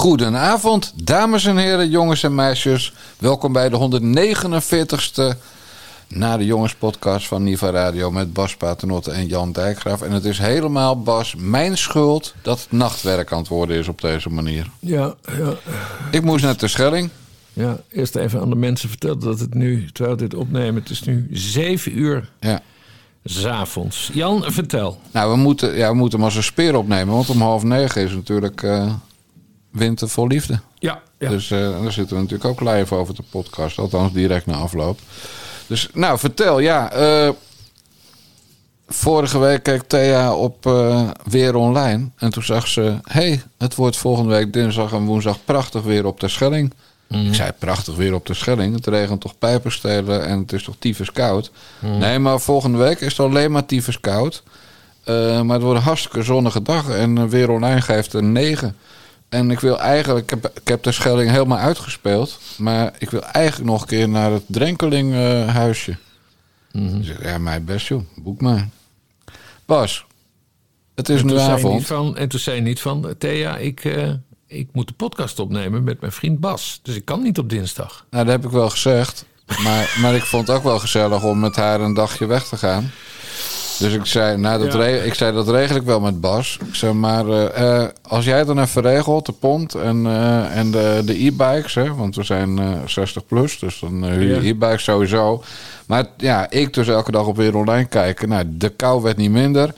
Goedenavond, dames en heren, jongens en meisjes. Welkom bij de 149ste na de jongenspodcast van Niva Radio met Bas Paternotte en Jan Dijkgraaf. En het is helemaal, Bas, mijn schuld dat het nachtwerk aan het worden is op deze manier. Ja, ja, Ik moest naar de Schelling. ja. Eerst even aan de mensen vertellen dat het nu, terwijl we dit opnemen, het is nu zeven uur Ja. s'avonds. Jan, vertel. Nou, we moeten, ja, we moeten maar zo'n speer opnemen, want om half negen is natuurlijk eh, Winter vol Liefde. Ja, ja. Dus eh, daar zitten we natuurlijk ook live over de podcast. Althans, direct na afloop. Dus, nou, vertel. Ja, eh, vorige week keek Thea op eh, Weer Online. En toen zag ze... hey, het wordt volgende week dinsdag en woensdag prachtig weer op de Schelling. Ik zei, prachtig weer op de Schelling. Het regent toch pijpenstelen en het is toch tyfus koud? Nee, maar volgende week is het alleen maar tyfus koud. Eh, maar het wordt een hartstikke zonnige dag. En Weer Online geeft een 9. En ik wil eigenlijk, ik heb, ik heb de Schelling helemaal uitgespeeld. Maar ik wil eigenlijk nog een keer naar het Drenkeling eh, huisje. Dus ik, ja, mij best joh, boek maar. Bas, het is nu avond. van, en toen zei je niet van, Thea, ik, eh, ik moet de podcast opnemen met mijn vriend Bas. Dus ik kan niet op dinsdag. Nou, dat heb ik wel gezegd. Maar, maar ik vond het ook wel gezellig om met haar een dagje weg te gaan. Dus ik zei, nou, dat, Ja. ik zei, dat regel ik wel met Bas. Ik zei, maar eh, eh, als jij dan even regelt, de pont en, eh, en de, de e-bikes, hè, want we zijn eh 60 plus, dus dan huur je Ja. e-bikes sowieso. Maar ja, ik dus elke dag op weer online kijken. Nou, de kou werd niet minder.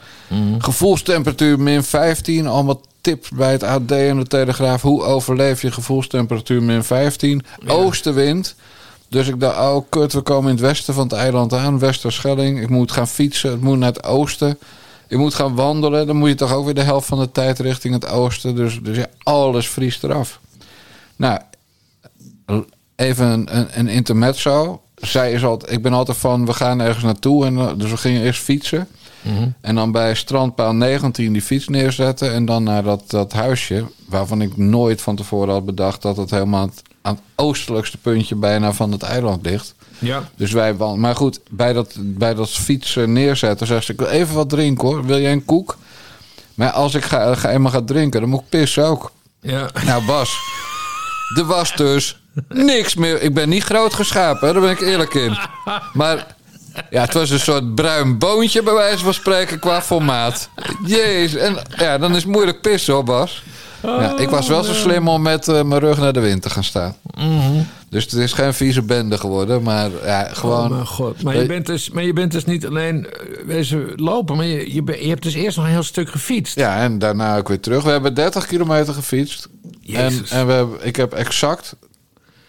Gevoelstemperatuur min 15. Allemaal tips bij het AD en de Telegraaf. Hoe overleef je gevoelstemperatuur min 15? Oostenwind. Dus ik dacht, oh kut, we komen in het westen van het eiland aan. Westerschelling. Ik moet gaan fietsen. Het moet naar het oosten. Ik moet gaan wandelen. Dan moet je toch ook weer de helft van de tijd richting het oosten. Dus, dus ja, alles vriest eraf. Nou, even een, een, een intermezzo. Zij is altijd, ik ben altijd van, we gaan ergens naartoe. En, eh, dus we gingen eerst fietsen. En dan bij strandpaal 19 die fiets neerzetten. En dan naar dat, dat huisje. Waarvan ik nooit van tevoren had bedacht dat het helemaal het, aan het oostelijkste puntje bijna van het eiland ligt. Ja. Dus wij. Maar goed, bij dat, bij dat fietsen neerzetten zegt ze: Ik wil even wat drinken hoor. Wil jij een koek? Maar als ik ga, ga eenmaal gaan drinken, dan moet ik pissen ook. Ja. Nou, Bas, er was dus niks meer. Ik ben niet groot geschapen, hè, daar ben ik eerlijk in. Maar ja, het was een soort bruin boontje, bij wijze van spreken, qua formaat. Jezus, en ja, dan is het moeilijk pissen hoor, Bas. Ja, ik was wel zo slim om met eh, mijn rug naar de wind te gaan staan. Dus het is geen vieze bende geworden, maar ja, gewoon... Oh mijn god. Maar je, bent dus, maar je bent dus niet alleen eh, wezen lopen, maar je, je, ben- je hebt dus eerst nog een heel stuk gefietst. Ja, en daarna ook weer terug. We hebben 30 kilometer gefietst. En, Jezus. en we hebben, ik heb exact,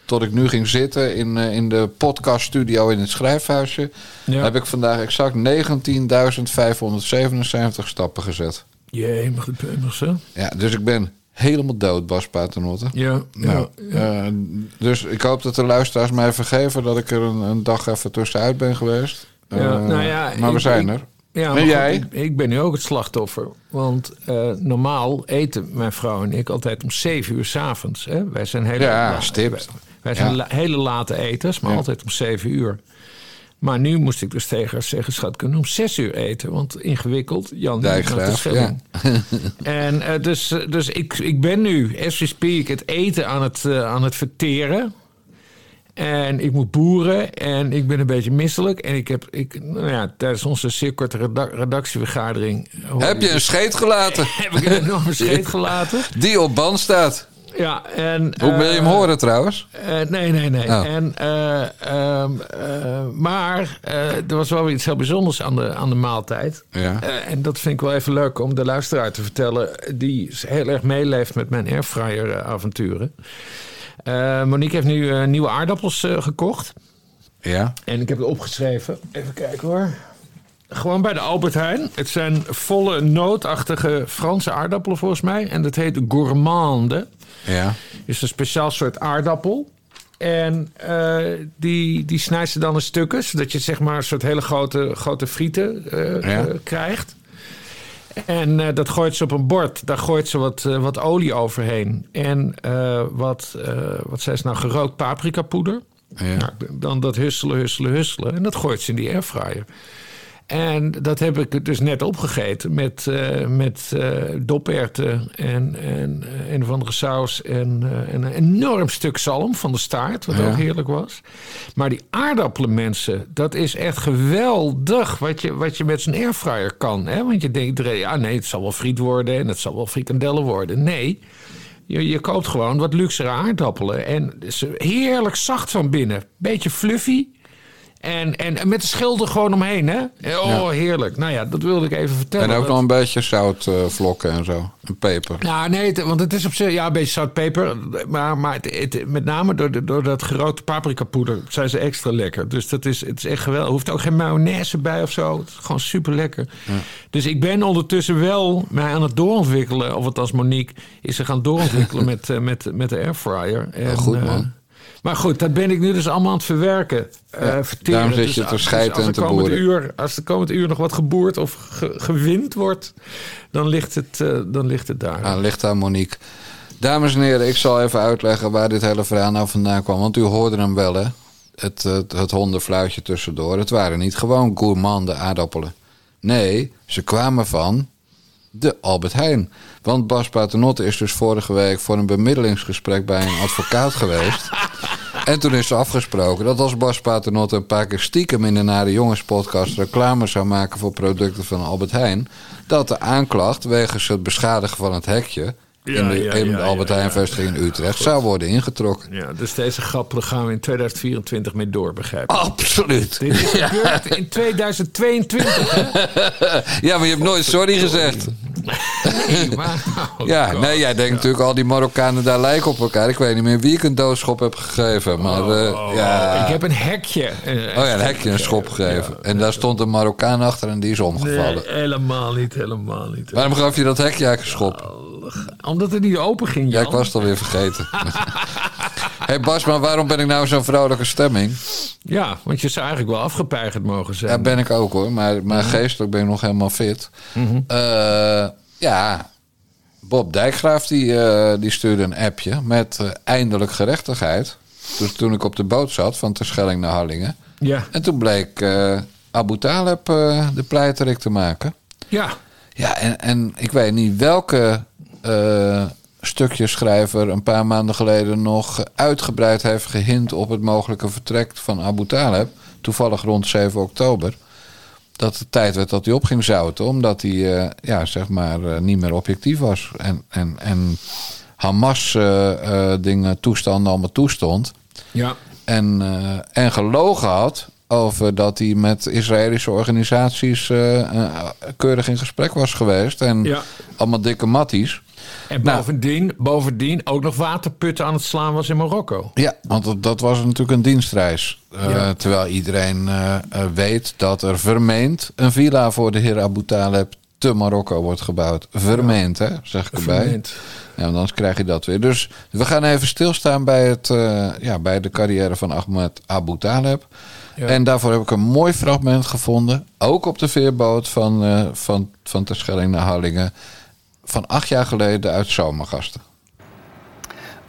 tot ik nu ging zitten in, eh, in de podcaststudio in het schrijfhuisje... Ja. heb ik vandaag exact 19.577 stappen gezet. Jee, mag zo? Ja, dus ik ben helemaal dood, Bas Paternotte. Ja. Nou, ja. eh, dus ik hoop dat de luisteraars mij vergeven dat ik er een, een dag even tussenuit ben geweest. Ja, Eh, nou ja, maar we zijn ik- er. Ja, En maar goed, jij? ik, ik ben nu ook het slachtoffer. Want eh, normaal eten mijn vrouw en ik altijd om 7 uur s'avonds. Wij zijn hele, Ja. Wij zijn hele late eters, maar altijd om 7 uur. Maar nu moest ik dus tegen haar zeggen: Schat, kunnen om 6 uur eten? Want ingewikkeld, Jan die Dijkgraaf, Schelling. En eh, dus, eh, dus ik, ik ben nu, as we speak, het eten aan het, eh, aan het verteren. En ik moet boeren en ik ben een beetje misselijk. En ik heb, ik, nou ja, tijdens onze zeer korte reda- redactievergadering... Heb je een scheet gelaten? heb ik een enorme scheet gelaten. Die op band staat. Ja, en... Hoe wil je hem eh, horen trouwens? eh, nee, nee, nee. Oh. En, eh, ehm, eh, maar er was wel weer iets heel bijzonders aan de, aan de maaltijd. Ja. En dat vind ik wel even leuk om de luisteraar te vertellen... die heel erg meeleeft met mijn airfryer avonturen. Eh, Monique heeft nu nieuwe aardappels gekocht. Ja. En ik heb het opgeschreven. Even kijken hoor. Gewoon bij de Albert Heijn. Het zijn volle nootachtige Franse aardappelen volgens mij. En dat heet gourmande. Ja. is een speciaal soort aardappel. En eh, die, die snijdt ze dan in stukken, zodat je zeg maar een soort hele grote, grote frieten eh, Ja. eh, krijgt. En dat gooit ze op een bord. Daar gooit ze wat, wat olie overheen. En wat, wat zei ze nou, gerookt paprikapoeder. Ja. Nou, dan dat husselen, husselen, husselen. En dat gooit ze in die airfryer. En dat heb ik dus net opgegeten met, uh, met uh, doperten en, en uh, een of andere saus en, en, een enorm stuk zalm van de staart, wat ja. ook heerlijk was. Maar die aardappelen, mensen, dat is echt geweldig wat je, wat je met zo'n airfryer kan. Hè? Want je denkt, ja nee, het zal wel friet worden en het zal wel frikandellen worden. Nee, je, je koopt gewoon wat luxere aardappelen en ze heerlijk zacht van binnen. Beetje fluffy. En, en met de schilder gewoon omheen, hè? Oh, ja. heerlijk. Nou ja, dat wilde ik even vertellen. En ook nog een beetje zoutvlokken uh, en zo. En peper. Nou, nee, het, want het is op zich... Ja, een beetje zoutpeper. Maar, maar het, het, met name door, door dat grote paprikapoeder zijn ze extra lekker. Dus dat is, het is echt geweldig. Er hoeft ook geen mayonaise bij of zo. Het is gewoon super lekker. Ja. Dus ik ben ondertussen wel mij aan het doorontwikkelen. Of het als Monique is ze gaan doorontwikkelen met, uh, met, met de airfryer. En, oh, goed, man. Maar goed, dat ben ik nu dus allemaal aan het verwerken. Ja, uh, daarom zit je dus, te dus en te boeren. Uur, als de komend uur nog wat geboerd of ge, gewind wordt, dan ligt het, uh, dan ligt het daar. Ah, ligt aan Monique. Dames en heren, ik zal even uitleggen waar dit hele verhaal nou vandaan kwam. Want u hoorde hem wel, hè? Het, het, het hondenfluitje tussendoor. Het waren niet gewoon gourmande aardappelen. Nee, ze kwamen van de Albert Heijn. Want Bas Paternotte is dus vorige week voor een bemiddelingsgesprek bij een advocaat geweest. En toen is ze afgesproken dat als Bas Paternotte een paar keer stiekem in de Nare Jongens podcast reclame zou maken voor producten van Albert Heijn, dat de aanklacht wegens het beschadigen van het hekje ja, in de, ja, in de Albert Heijn vestiging in Utrecht zou worden ingetrokken. Ja, dus deze grap gaan we in 2024 mee door, begrijp ik? Absoluut. Dit is gebeurd in 2022, hè? Ja, maar je hebt nooit sorry gezegd. Nee, maar, oh ja, God, nee, jij denkt natuurlijk al die Marokkanen daar lijken op elkaar. Ik weet niet meer wie ik een doodschop heb gegeven. Maar uh, ja. Ik heb een hekje. Een, oh ja, een hekje, een schop gegeven. En daar stond een Marokkaan achter en die is omgevallen. Nee, helemaal niet, helemaal niet. Waarom gaf je dat hekje eigenlijk een schop? Omdat het niet open ging, Jan. Ja, ik was het alweer vergeten. Hé hey Bas, maar waarom ben ik nou zo'n vrolijke stemming? Ja, want je zou eigenlijk wel afgepeigerd mogen zijn. Ja, ben ik ook hoor. Maar, maar geestelijk ben ik nog helemaal fit. Mm -hmm. uh, ja, Bob Dijkgraaf die, uh, die stuurde een appje met uh, eindelijk gerechtigheid. Dus toen ik op de boot zat van Terschelling naar Harlingen. Ja. En toen bleek Abu Taleb de pleiterik te maken. Ja. Ja, en, en ik weet niet welke stukjeschrijver een paar maanden geleden nog uitgebreid heeft gehint op het mogelijke vertrek van Abu Taleb. Toevallig rond 7 oktober dat het tijd werd dat hij op ging zouten. Omdat hij uh, ja, zeg maar, uh, niet meer objectief was. En, en, en Hamas uh, dingen, toestanden allemaal toestond. Ja. En, en gelogen had over dat hij met Israëlische organisaties keurig in gesprek was geweest. En ja. allemaal dikke matties. En bovendien, nou, bovendien ook nog waterputten aan het slaan was in Marokko. Ja, want dat, dat was natuurlijk een dienstreis. Uh, ja. Terwijl iedereen uh, weet dat er vermeend een villa voor de heer Abu Taleb te Marokko wordt gebouwd. Vermeend, ja. hè, zeg ik erbij. Vermeend. Ja, anders krijg je dat weer. Dus we gaan even stilstaan bij, het, uh, ja, bij de carrière van Ahmed Abu Taleb. Ja. En daarvoor heb ik een mooi fragment gevonden. Ook op de veerboot van, uh, van, van Terschelling naar Harlingen van acht jaar geleden uit Zomergasten.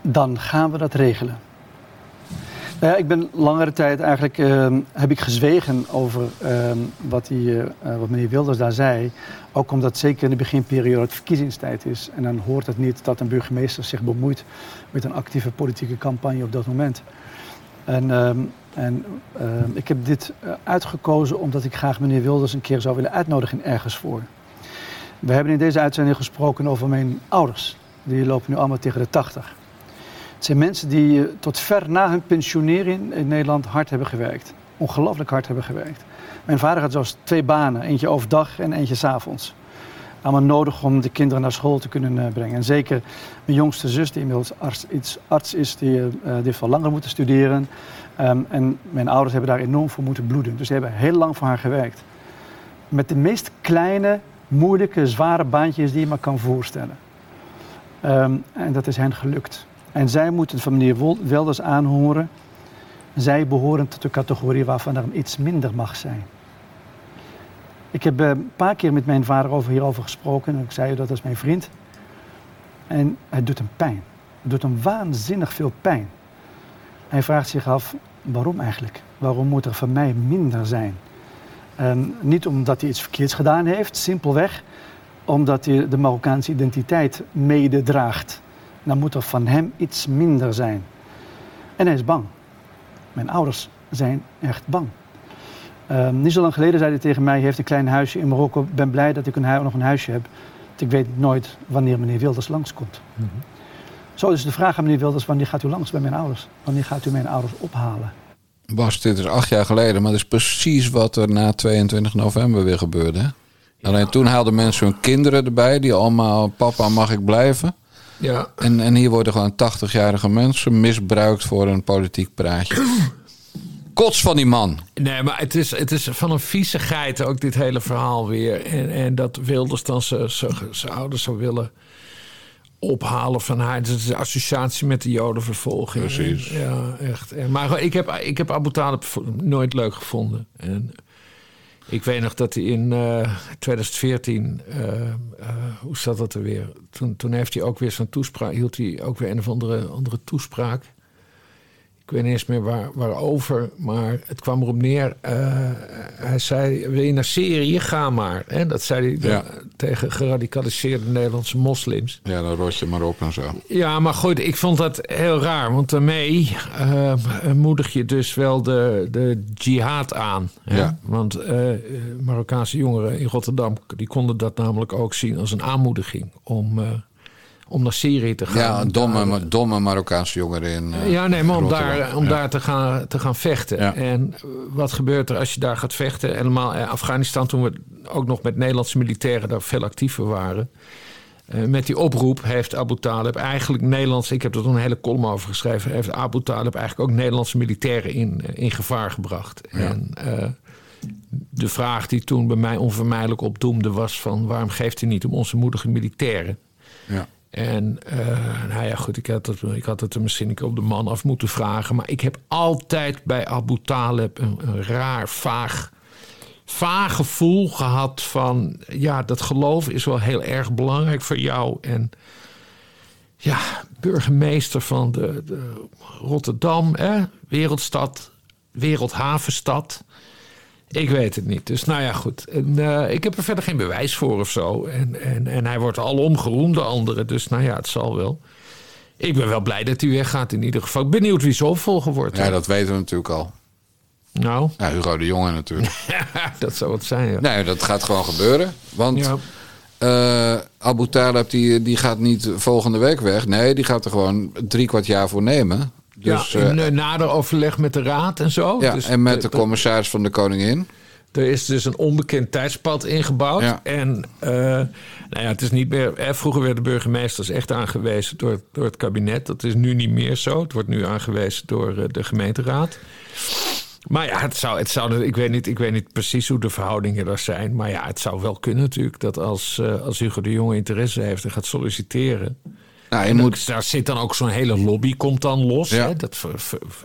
Dan gaan we dat regelen. Nou ja, ik ben langere tijd eigenlijk uh, heb ik gezwegen over uh, wat, die, uh, wat meneer Wilders daar zei. Ook omdat zeker in de beginperiode het verkiezingstijd is. En dan hoort het niet dat een burgemeester zich bemoeit met een actieve politieke campagne op dat moment. En, ehm, en ehm, ik heb dit uitgekozen omdat ik graag meneer Wilders een keer zou willen uitnodigen ergens voor. We hebben in deze uitzending gesproken over mijn ouders. Die lopen nu allemaal tegen de 80. Het zijn mensen die eh, tot ver na hun pensionering in Nederland hard hebben gewerkt. Ongelooflijk hard hebben gewerkt. Mijn vader had zelfs twee banen. Eentje overdag en eentje s'avonds. Allemaal nodig om de kinderen naar school te kunnen uh, brengen. En zeker mijn jongste zus, die inmiddels arts, iets, arts is, die, uh, die heeft veel langer moeten studeren. Um, en mijn ouders hebben daar enorm voor moeten bloeden. Dus die hebben heel lang voor haar gewerkt. Met de meest kleine moeilijke, zware baantjes die je maar kan voorstellen. Um, en dat is hen gelukt. En zij moeten van meneer Welders aanhoren. Zij behoren tot de categorie waarvan er iets minder mag zijn. Ik heb een paar keer met mijn vader over hierover gesproken. En ik zei dat is mijn vriend. En het doet hem pijn. Het doet hem waanzinnig veel pijn. Hij vraagt zich af, waarom eigenlijk? Waarom moet er van mij minder zijn? En niet omdat hij iets verkeerds gedaan heeft, simpelweg omdat hij de Marokkaanse identiteit mededraagt. Dan moet er van hem iets minder zijn. En hij is bang. Mijn ouders zijn echt bang. Ehm, niet zo lang geleden zei hij tegen mij: Hij heeft een klein huisje in Marokko. Ik ben blij dat ik een nog een huisje heb. Want ik weet nooit wanneer meneer Wilders langskomt. Mm Zo is de vraag aan meneer Wilders: wanneer gaat u langs bij mijn ouders? Wanneer gaat u mijn ouders ophalen? Bas, dit is acht jaar geleden, maar dat is precies wat er na 22 november weer gebeurde. Alleen toen haalden mensen hun kinderen erbij, die allemaal: Papa, mag ik blijven? Ja. En, en hier worden gewoon 80-jarige mensen misbruikt voor een politiek praatje. Kots van die man. Nee, maar het is, het is van een viezigheid ook dit hele verhaal weer. En, en dat Wilders dan zijn ouders zou willen ophalen van haar. Het is de associatie met de jodenvervolging. Precies. Ja, echt. Maar ik heb, ik heb Abu Talib nooit leuk gevonden. En ik weet nog dat hij in 2014, uh, uh, hoe staat dat er weer? Toen, toen heeft hij ook weer zo'n toespraak, hield hij ook weer een of andere, andere toespraak. Ik weet niet eens meer waar, waarover, maar het kwam erop neer. Uh, hij zei: Wil je naar Syrië? Ga maar. Hè? Dat zei hij tegen geradicaliseerde Nederlandse moslims. Ja, dan rot je maar op en zo. Ja, maar goed, ik vond dat heel raar. Want daarmee uh, moedig je dus wel de, de jihad aan. Hè? Ja. Want uh, Marokkaanse jongeren in Rotterdam die konden dat namelijk ook zien als een aanmoediging om om naar Syrië te gaan. Ja, een domme, domme Marokkaanse jongeren in. Uh, ja, nee, maar om daar, om daar te, gaan, te gaan vechten. En wat gebeurt er als je daar gaat vechten? Helemaal in Afghanistan, toen we ook nog met Nederlandse militairen daar veel actiever waren. Uh, met die oproep heeft Abu Talib eigenlijk Nederlands, ik heb er een hele column over geschreven, heeft Abu Talib eigenlijk ook Nederlandse militairen in, in gevaar gebracht. En uh, de vraag die toen bij mij onvermijdelijk opdoemde was van waarom geeft hij niet om onze moedige militairen? Ja. En uh, nou ja, goed, ik had, het, ik had het er misschien op de man af moeten vragen. Maar ik heb altijd bij Abu Talib een, een raar, vaag, vaag gevoel gehad van... ja, dat geloof is wel heel erg belangrijk voor jou. En ja, burgemeester van de, de Rotterdam, hè, wereldstad, wereldhavenstad... Ik weet het niet. Dus nou ja, goed. En, uh, ik heb er verder geen bewijs voor of zo. En, en, en hij wordt alom geroemd, de anderen. Dus nou ja, het zal wel. Ik ben wel blij dat hij weggaat in ieder geval. Benieuwd wie zijn opvolger wordt. Ja, dat weten we natuurlijk al. Nou? Ja, Hugo de Jonge natuurlijk. dat zou het zijn, ja. Nee, dat gaat gewoon gebeuren. Want ja. uh, Abu Talib die, die gaat niet volgende week weg. Nee, die gaat er gewoon drie kwart jaar voor nemen. Dus, ja, in uh, nader overleg met de raad en zo. Ja, dus en met de, de commissaris van de Koningin. Er is dus een onbekend tijdspad ingebouwd. Ja. En uh, nou ja, het is niet meer. Vroeger werden burgemeesters echt aangewezen door, door het kabinet. Dat is nu niet meer zo. Het wordt nu aangewezen door uh, de gemeenteraad. Maar ja, het zou, het zou, ik, weet niet, ik weet niet precies hoe de verhoudingen daar zijn. Maar ja, het zou wel kunnen natuurlijk dat als, uh, als Hugo de Jonge interesse heeft en gaat solliciteren. Nou, je moet... Daar zit dan ook zo'n hele lobby, komt dan los. Ja. Hè? Dat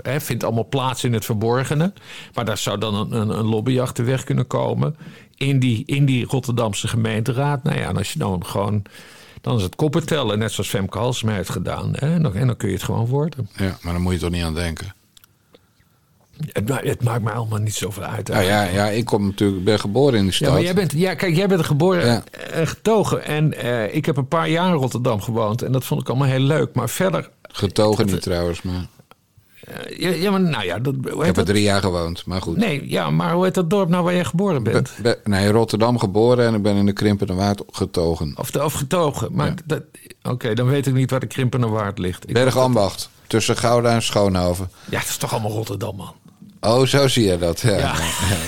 hè, vindt allemaal plaats in het verborgene. Maar daar zou dan een, een, een lobby achterweg kunnen komen. In die, in die Rotterdamse gemeenteraad. Nou ja, en als je dan gewoon. Dan is het koppen tellen, net zoals Femke Halsema heeft gedaan. Hè? En, dan, en dan kun je het gewoon worden. Ja, maar dan moet je toch niet aan denken. Het, het, maakt mij allemaal niet zoveel uit. Ja, ja, ja, ik kom natuurlijk, ben geboren in de stad. Ja, maar jij bent, ja kijk, jij bent geboren ja. en getogen. En uh, ik heb een paar jaar in Rotterdam gewoond. En dat vond ik allemaal heel leuk. Maar verder... Getogen niet trouwens, maar... Uh, ja, ja, maar nou ja... Dat, ik heb er drie jaar gewoond, maar goed. Nee, ja, maar hoe heet dat dorp nou waar je geboren bent? Be, be, nee, Rotterdam geboren en ik ben in de Krimpende Waard getogen. Of, de, of getogen, maar ja. oké, okay, dan weet ik niet waar de Krimpende Waard ligt. Bergambacht, tussen Gouda en Schoonhoven. Ja, dat is toch allemaal Rotterdam, man. Oh, zo zie je dat. Ja. ja.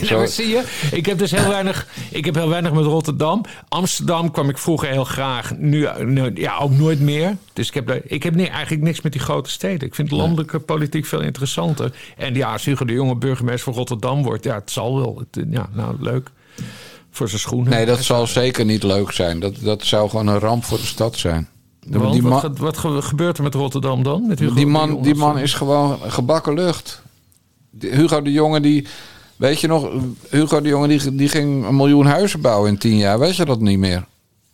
ja zo. zie je, ik heb dus heel weinig, ik heb heel weinig met Rotterdam. Amsterdam kwam ik vroeger heel graag. Nu, nu ja, ook nooit meer. Dus ik heb, ik heb eigenlijk niks met die grote steden. Ik vind landelijke politiek veel interessanter. En ja, als Hugo de Jonge burgemeester van Rotterdam wordt, ja, het zal wel. Het, ja, nou, leuk. Voor zijn schoenen. Nee, dat zal zeker niet leuk zijn. Dat, dat zou gewoon een ramp voor de stad zijn. Want, die man, wat, wat, gebeurt er met Rotterdam dan? Met Hugo die man, die man is gewoon gebakken lucht. Hugo de Jonge die. Weet je nog, Hugo de Jonge die, die ging een miljoen huizen bouwen in tien jaar. Weet je dat niet meer?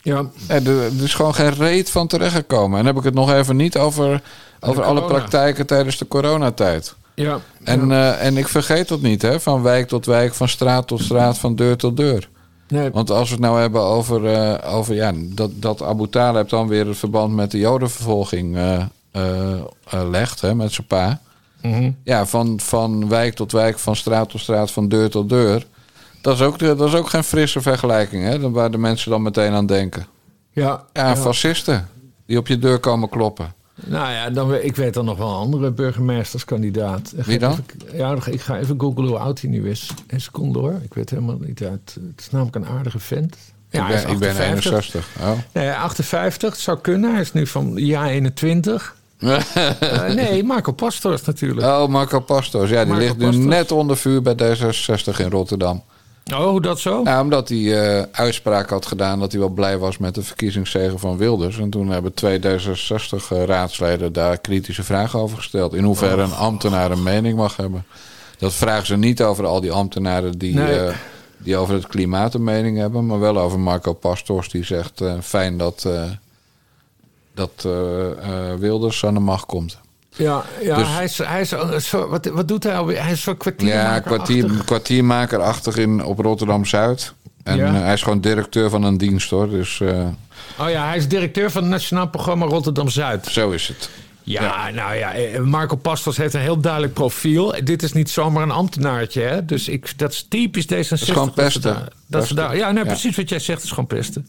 Ja. Er, er is gewoon geen reet van terechtgekomen. En dan heb ik het nog even niet over, over alle praktijken tijdens de coronatijd. Ja. En, eh, en ik vergeet dat niet, hè? Van wijk tot wijk, van straat tot straat, van deur tot deur. Nee. Want als we het nou hebben over, eh, over ja, dat, dat Abu Talib dan weer het verband met de jodenvervolging eh, legt, hè, met zijn pa. Mhm. Ja, van, van wijk tot wijk, van straat tot straat, van deur tot deur. Dat is ook, dat is ook geen frisse vergelijking, hè? dan- Waar de mensen dan meteen aan denken. Ja, Ja, fascisten die op je deur komen kloppen. Nou ja, dan, ik weet dan nog wel een andere burgemeesterskandidaat. Wie dan? even- ja, ik ga even googlen hoe oud hij nu is. Een seconde hoor. Ik weet helemaal niet uit. Het is namelijk een aardige vent. Ja, hij is ik, ben, ik ben 58. 61. Oh. Nee, 58, het zou kunnen. Hij is nu van jaar 21. Eh, nee, Marco Pastors natuurlijk. oh, Marco Pastos. Ja, die Marco ligt nu net onder vuur bij D66 in Rotterdam. Oh, hoe dat zo? Ja, omdat hij eh, uitspraak had gedaan dat hij wel blij was met de verkiezingszegen van Wilders. En toen hebben twee D66-raadsleden daar kritische vragen over gesteld. In hoeverre een ambtenaar een mening mag hebben. Dat vragen ze niet over al die ambtenaren die, Nee. eh, die over het klimaat een mening hebben. Maar wel over Marco Pastors die zegt eh, fijn dat, eh, dat eh, eh, Wilders aan de macht komt. Ja, ja Dus- hij is, hij is soort- wat, wat doet hij alweer? Hij is zo'n kwartier. Ja, kwartier, kwartiermakerachtig in, op Rotterdam-Zuid. En Ja. eh, hij is gewoon directeur van een dienst hoor. Dus eh, Oh ja, hij is directeur van het Nationaal Programma Rotterdam Zuid. zo is het. Ja, nou ja, eh, Marco Pastos heeft een heel duidelijk profiel. Dit is niet zomaar een ambtenaartje, hè? Dus ik, dat is typisch D66. Dat is gewoon pesten. Dat daar, ja, Ja. precies wat jij zegt, is gewoon pesten.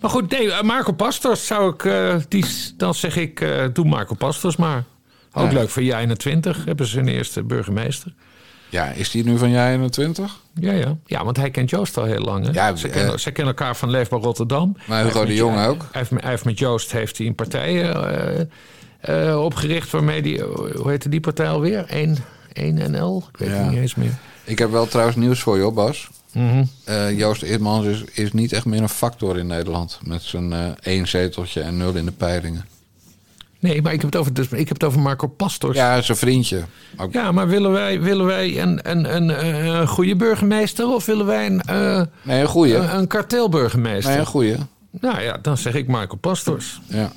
Maar goed, nee, eh, Marco Pastos zou ik, eh, die, dan zeg ik, eh, doe Marco Pastos maar. Ook Ja. leuk voor jij 21, hebben ze hun eerste burgemeester. Ja, is die nu van jaar 21? Ja, ja. ja, want hij kent Joost al heel lang. Hè? Ja, ze, eh, kennen, ze kennen elkaar van Leefbaar Rotterdam. Maar Hugo de Jonge ook. Hij heeft, hij heeft met Joost heeft hij een partij eh, eh, opgericht waarmee die, hoe heette die partij alweer? 1, 1NL? Ik weet Ja. het niet eens meer. Ik heb wel trouwens nieuws voor je, Bas. Mhm. Eh, Joost Eertmans is, is niet echt meer een factor in Nederland. Met zijn eh één zeteltje en nul in de peilingen. Nee, maar ik heb het over, dus, ik heb het over Marco Pastors. Ja, zijn vriendje. Ook, Ja, maar willen wij, willen wij een, een, een, een goede burgemeester of willen wij een, eh, Nee, een goeie. een, een kartelburgemeester? Nee, een goeie. Nou ja, dan zeg ik Marco Pastors. Ja.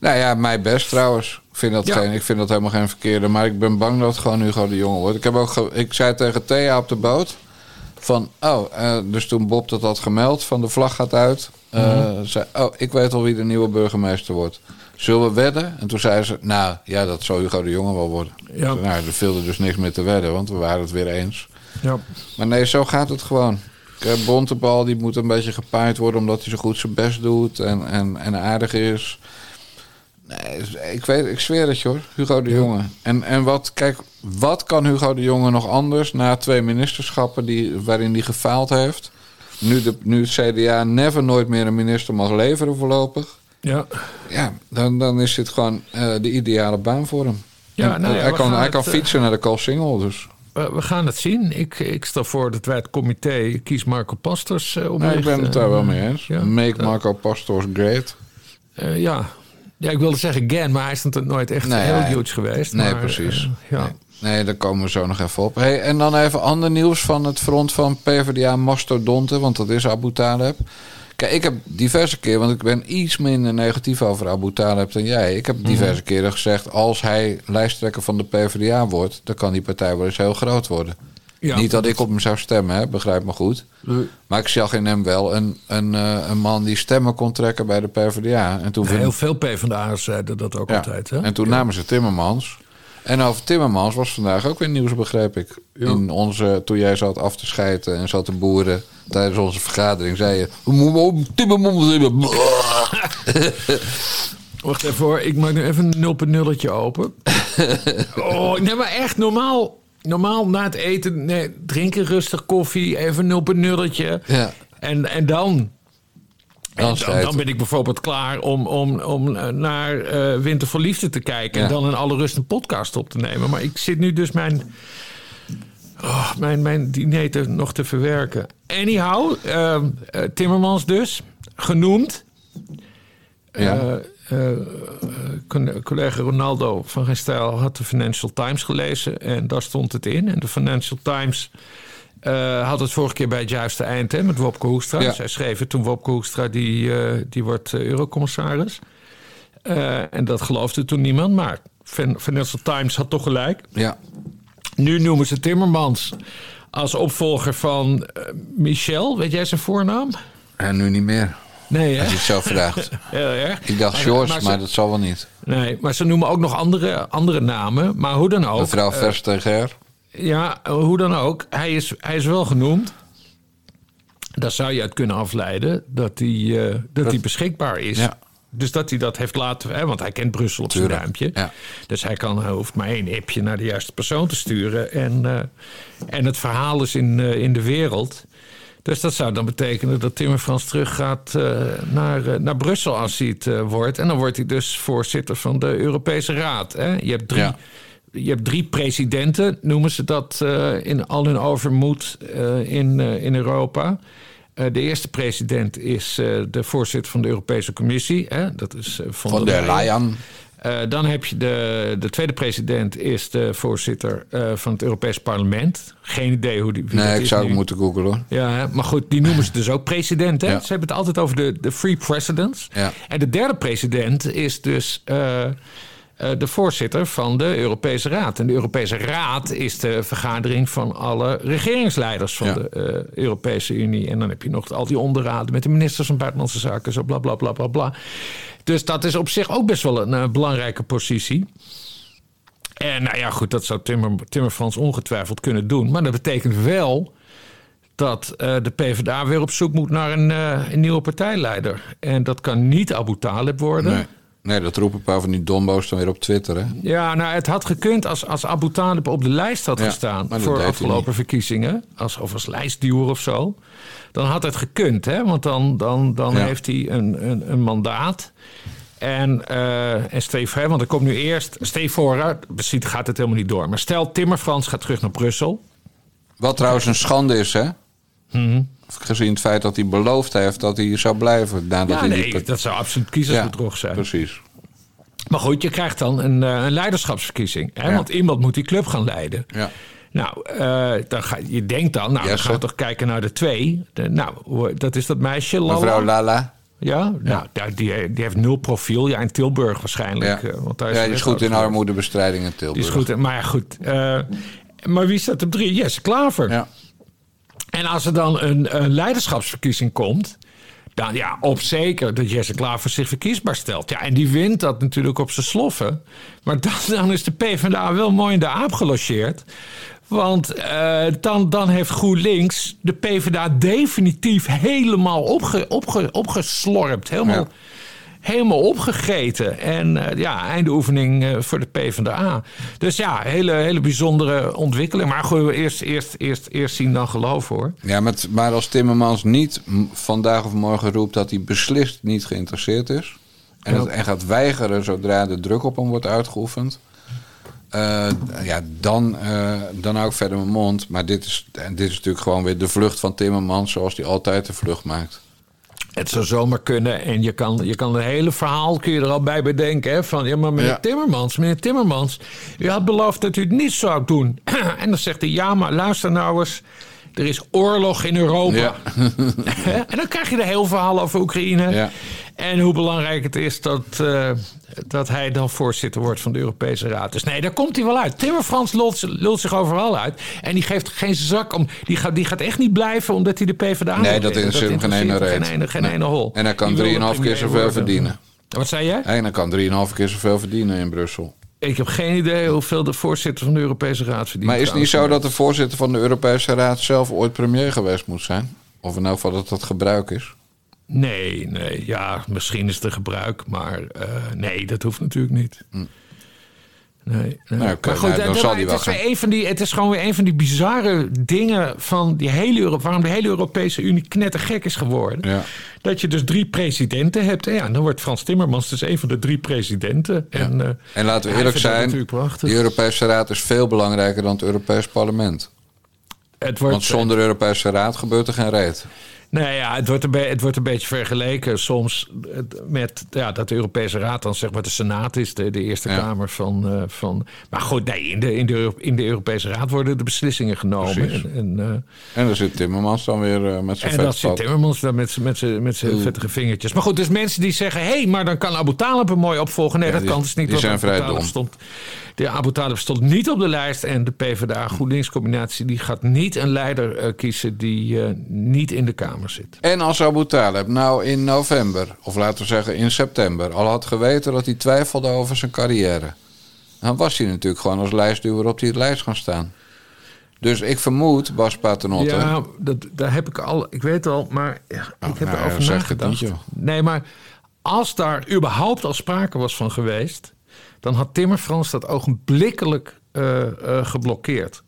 Nou ja, mij best trouwens. Ik vind, dat Ja. geen, ik vind dat helemaal geen verkeerde. Maar ik ben bang dat het gewoon Hugo de Jonge wordt. Ik, heb ook ge- ik zei tegen Thea op de boot... van, oh, eh, dus toen Bob dat had gemeld... van de vlag gaat uit... Mhm. zei, oh, ik weet al wie de nieuwe burgemeester wordt. Zullen we wedden? En toen zei ze, nou, ja, dat zal Hugo de Jonge wel worden. Ja. Nou, er viel er dus niks meer te wedden... want we waren het weer eens. Ja. Maar nee, zo gaat het gewoon. Bontebal die moet een beetje gepaaid worden omdat hij zo goed zijn best doet en, en, en aardig is. Nee, ik, weet, ik zweer het je hoor, Hugo de Jonge. En, en wat, kijk, wat kan Hugo de Jonge nog anders na twee ministerschappen die, waarin hij gefaald heeft? Nu, de, nu het CDA never nooit meer een minister mag leveren voorlopig. Ja. Ja, dan, dan is dit gewoon eh, de ideale baan voor hem. Ja, En, nou eh, ja, hij kan, hij het, kan eh, fietsen naar de Koolsingel, dus... We, we gaan het zien. Ik, ik stel voor dat wij het comité kies Marco Pastors uh, Nee, ik ben het daar wel mee eens. Ja. Make Marco Pastors great. Ja. Ja, ik wilde zeggen again, maar hij is natuurlijk nooit echt Nee, heel hij- huge geweest. Nee, maar, precies. uh, ja. Nee. nee, daar komen we zo nog even op. Hey, en dan even ander nieuws van het front van PvdA Mastodonten, want dat is Abu Taleb. Kijk, ik heb diverse keer, want ik ben iets minder negatief over Abu Taleb dan jij. Ik heb diverse keren gezegd, als hij lijsttrekker van de PvdA wordt, dan kan die partij wel eens heel groot worden. Ja. Niet dat ik op hem zou stemmen, hè, begrijp me goed. Maar ik zag in hem wel een, een, eh, een man die stemmen kon trekken bij de PvdA. En toen Heel veel PvdA's zeiden dat ook ja. altijd. Hè? En toen namen ze Timmermans. En over Timmermans was vandaag ook weer nieuws, begreep ik. In onze, toen jij zat af te schijten en zat te boeren tijdens onze vergadering, zei je... "We moeten ook Timmermans hebben." Wacht even hoor, ik maak nu even een 0.0'tje open. oh, nee, maar echt normaal. Normaal na het eten, nee, drinken rustig koffie, even een 0.0'tje. Ja. En, en dan Dan En dan, ben ik bijvoorbeeld klaar om, om, om eh, naar eh, Winter voor Liefde te kijken. En dan in alle rust een podcast op te nemen. Maar ik zit nu dus mijn, oh, mijn, mijn diner te, nog te verwerken. Anyhow, ehm, eh, Timmermans dus, genoemd. Ja. Eh, con- collega Ronaldo van Geen Stijl had de Financial Times gelezen. En daar stond het in. En de Financial Times eh, had het vorige keer bij het juiste eind hè, met Wopke Hoekstra. Ja. Zij schreef het toen Wopke Hoekstra, die, eh, die wordt eh, eurocommissaris. Eh, en dat geloofde toen niemand. Maar Fin- Financial Times had toch gelijk. Ja. Nu noemen ze Timmermans als opvolger van eh, Michel. Weet jij zijn voornaam? En nu niet meer. Nee, hè? Als je het zo vraagt. Heel erg. Ik dacht George, maar dat zal wel niet. Nee, maar ze noemen ook nog andere, andere namen. Maar hoe dan ook. Mevrouw eh, Versteger. Ja, hoe dan ook. Hij is, hij is wel genoemd. Daar zou je uit kunnen afleiden dat hij, eh, dat hij beschikbaar is. Ja. Dus dat hij dat heeft laten... Hè, want hij kent Brussel op zijn duimpje. ja. Dus hij, kan, hij hoeft maar één appje naar de juiste persoon te sturen. En, eh, en het verhaal is in, in de wereld. Dus dat zou dan betekenen dat Timmermans teruggaat eh, naar, eh, naar Brussel als hij het eh, wordt. En dan wordt hij dus voorzitter van de Europese Raad. Hè? Je hebt drie... Ja. Je hebt drie presidenten, noemen ze dat in al hun overmoed in, in Europa. De eerste president is de voorzitter van de Europese Commissie. Hè? Dat is von, Van der Leyen. Eh, dan heb je de, de tweede president is de voorzitter eh, van het Europees Parlement. Geen idee hoe die. wie dat Nee, ik zou het moeten googlen hoor. Ja, maar goed, die noemen ze dus ook president. Hè? Ja. Ze hebben het altijd over de, de free presidents. Ja. En de derde president is dus eh, de voorzitter van de Europese Raad. En de Europese Raad is de vergadering van alle regeringsleiders van Ja. de eh, Europese Unie. En dan heb je nog al die onderraden met de ministers van Buitenlandse Zaken, zo bla bla bla bla bla. Dus dat is op zich ook best wel een eh, belangrijke positie. En nou ja, goed, dat zou Timmer, Timmermans ongetwijfeld kunnen doen. Maar dat betekent wel dat eh, de PvdA weer op zoek moet naar een, eh, een nieuwe partijleider. En dat kan niet Abu Talib worden. Nee. Nee, dat roepen een paar van die dombo's dan weer op Twitter. Hè? Ja, nou, het had gekund als, als Abu Talib op de lijst had Ja, gestaan voor hij afgelopen verkiezingen. Als, of als lijstduwer of zo. Dan had het gekund, hè? Want dan, dan, dan Ja. heeft hij een, een, een mandaat. En, eh en voor, hè, want er komt nu eerst... Stel je voor, hè, misschien gaat het helemaal niet door. Maar stel, Timmermans gaat terug naar Brussel. Wat trouwens een schande is, hè? Mhm. Gezien het feit dat hij beloofd heeft dat hij zou blijven. Nadat Ja, hij nee, die... dat zou absoluut kiezersbedrog zijn. Precies. Maar goed, je krijgt dan een, eh, een leiderschapsverkiezing. Hè? Ja. Want iemand moet die club gaan leiden. Ja. Nou, eh, dan ga, je denkt dan, nou, dan gaan we toch kijken naar de twee. De, nou, dat is dat meisje, Lalla. Mevrouw Lala. Ja, nou, die, die heeft nul profiel. Ja, in Tilburg waarschijnlijk. Ja. eh, want daar ja, die is goed in armoedebestrijding in Tilburg. Die is goed, maar goed. eh, maar wie staat op drie? Jesse Klaver. Ja. En als er dan een, leiderschapsverkiezing komt... dan ja, op zeker dat Jesse Klaver zich verkiesbaar stelt. Ja, en die wint dat natuurlijk op zijn sloffen. Maar dan, dan is de PvdA wel mooi in de aap gelogeerd. Want eh, dan, dan heeft GroenLinks de PvdA definitief helemaal opge, opge, opgeslorpt. Helemaal. Helemaal opgegeten. En eh, ja, eindoefening eh, voor de PvdA. Dus ja, hele, hele bijzondere ontwikkeling. Maar goed, eerst, eerst, eerst, eerst zien dan geloven hoor. Ja, met, maar als Timmermans niet vandaag of morgen roept dat hij beslist niet geïnteresseerd is. En, en gaat weigeren zodra de druk op hem wordt uitgeoefend. eh, ja, dan, eh, dan hou ik verder mijn mond. Maar dit is, dit is natuurlijk gewoon weer de vlucht van Timmermans zoals hij altijd de vlucht maakt. Het zou zomaar kunnen. En je kan, je kan een hele verhaal kun je er al bij bedenken. Hè? Van, ja, maar meneer Ja. Timmermans, meneer Timmermans... u had beloofd dat u het niet zou doen. en dan zegt hij, ja, maar luister nou eens... er is oorlog in Europa. Ja. En dan krijg je de hele verhaal over Oekraïne. Ja. En hoe belangrijk het is dat, eh, dat hij dan voorzitter wordt van de Europese Raad. Dus nee, daar komt hij wel uit. Timmermans lult, lult zich overal uit. En die geeft geen zak om. Die gaat, die gaat echt niet blijven omdat hij de PvdA Nee, dat hem geen ene reet. Geen ene, geen Nee. ene hol. En hij kan Die wil 3,5 de keer zoveel verdienen. Wat zei jij? En dan kan 3,5 keer zoveel verdienen in Brussel. Ik heb geen idee hoeveel de voorzitter van de Europese Raad verdient. Maar is het niet zo dat de voorzitter van de Europese Raad zelf ooit premier geweest moet zijn? Of in elk geval dat dat gebruik is? Nee, nee. Ja, misschien is het een gebruik, maar eh, nee, dat hoeft natuurlijk niet. Nee, nee. Nou, maar goed, nou, dan zal die het, is een van die, het is gewoon weer een van die bizarre dingen van die hele Euro, waarom de hele Europese Unie knettergek is geworden. Ja. Dat je dus drie presidenten hebt. En ja, dan wordt Frans Timmermans dus een van de drie presidenten. En, eh, En laten we eerlijk zijn, de Europese Raad is veel belangrijker dan het Europees Parlement. het wordt, Want zonder de Europese Raad gebeurt er geen reet. Nee, ja, het wordt, een het wordt een beetje vergeleken soms met ja, dat de Europese Raad dan zeg maar de Senaat is, de, de Eerste Ja. Kamer van, eh, van. Maar goed, nee, in de, in, de, in de Europese Raad worden de beslissingen genomen. Precies. En, en, eh, En dan zit Timmermans dan weer eh, met zijn en vetpad. zit Timmermans daar met, z'n- met zijn vettige vingertjes. Maar goed, dus mensen die zeggen: hé, hey, maar dan kan Abu Talib hem mooi opvolgen. Nee, Ja, dat die- kan dus niet. die zijn vrij dom. Stond, De Abu Talib stond niet op de lijst. En de PvdA GroenLinks-combinatie die gaat niet een leider eh, kiezen die eh, niet in de Kamer zit. En als Abu Talib nou in november, of laten we zeggen in september, al had geweten dat hij twijfelde over zijn carrière. Dan was hij natuurlijk gewoon als lijstduwer op die lijst gaan staan. Dus ik vermoed, Bas Paternotte... Ja, dat, daar heb ik al... Ik weet al, maar ja, ik heb nou, erover zeg het nagedacht. niet, nee, maar als daar überhaupt al sprake was van geweest... dan had Timmerfrans dat ogenblikkelijk eh, eh, geblokkeerd.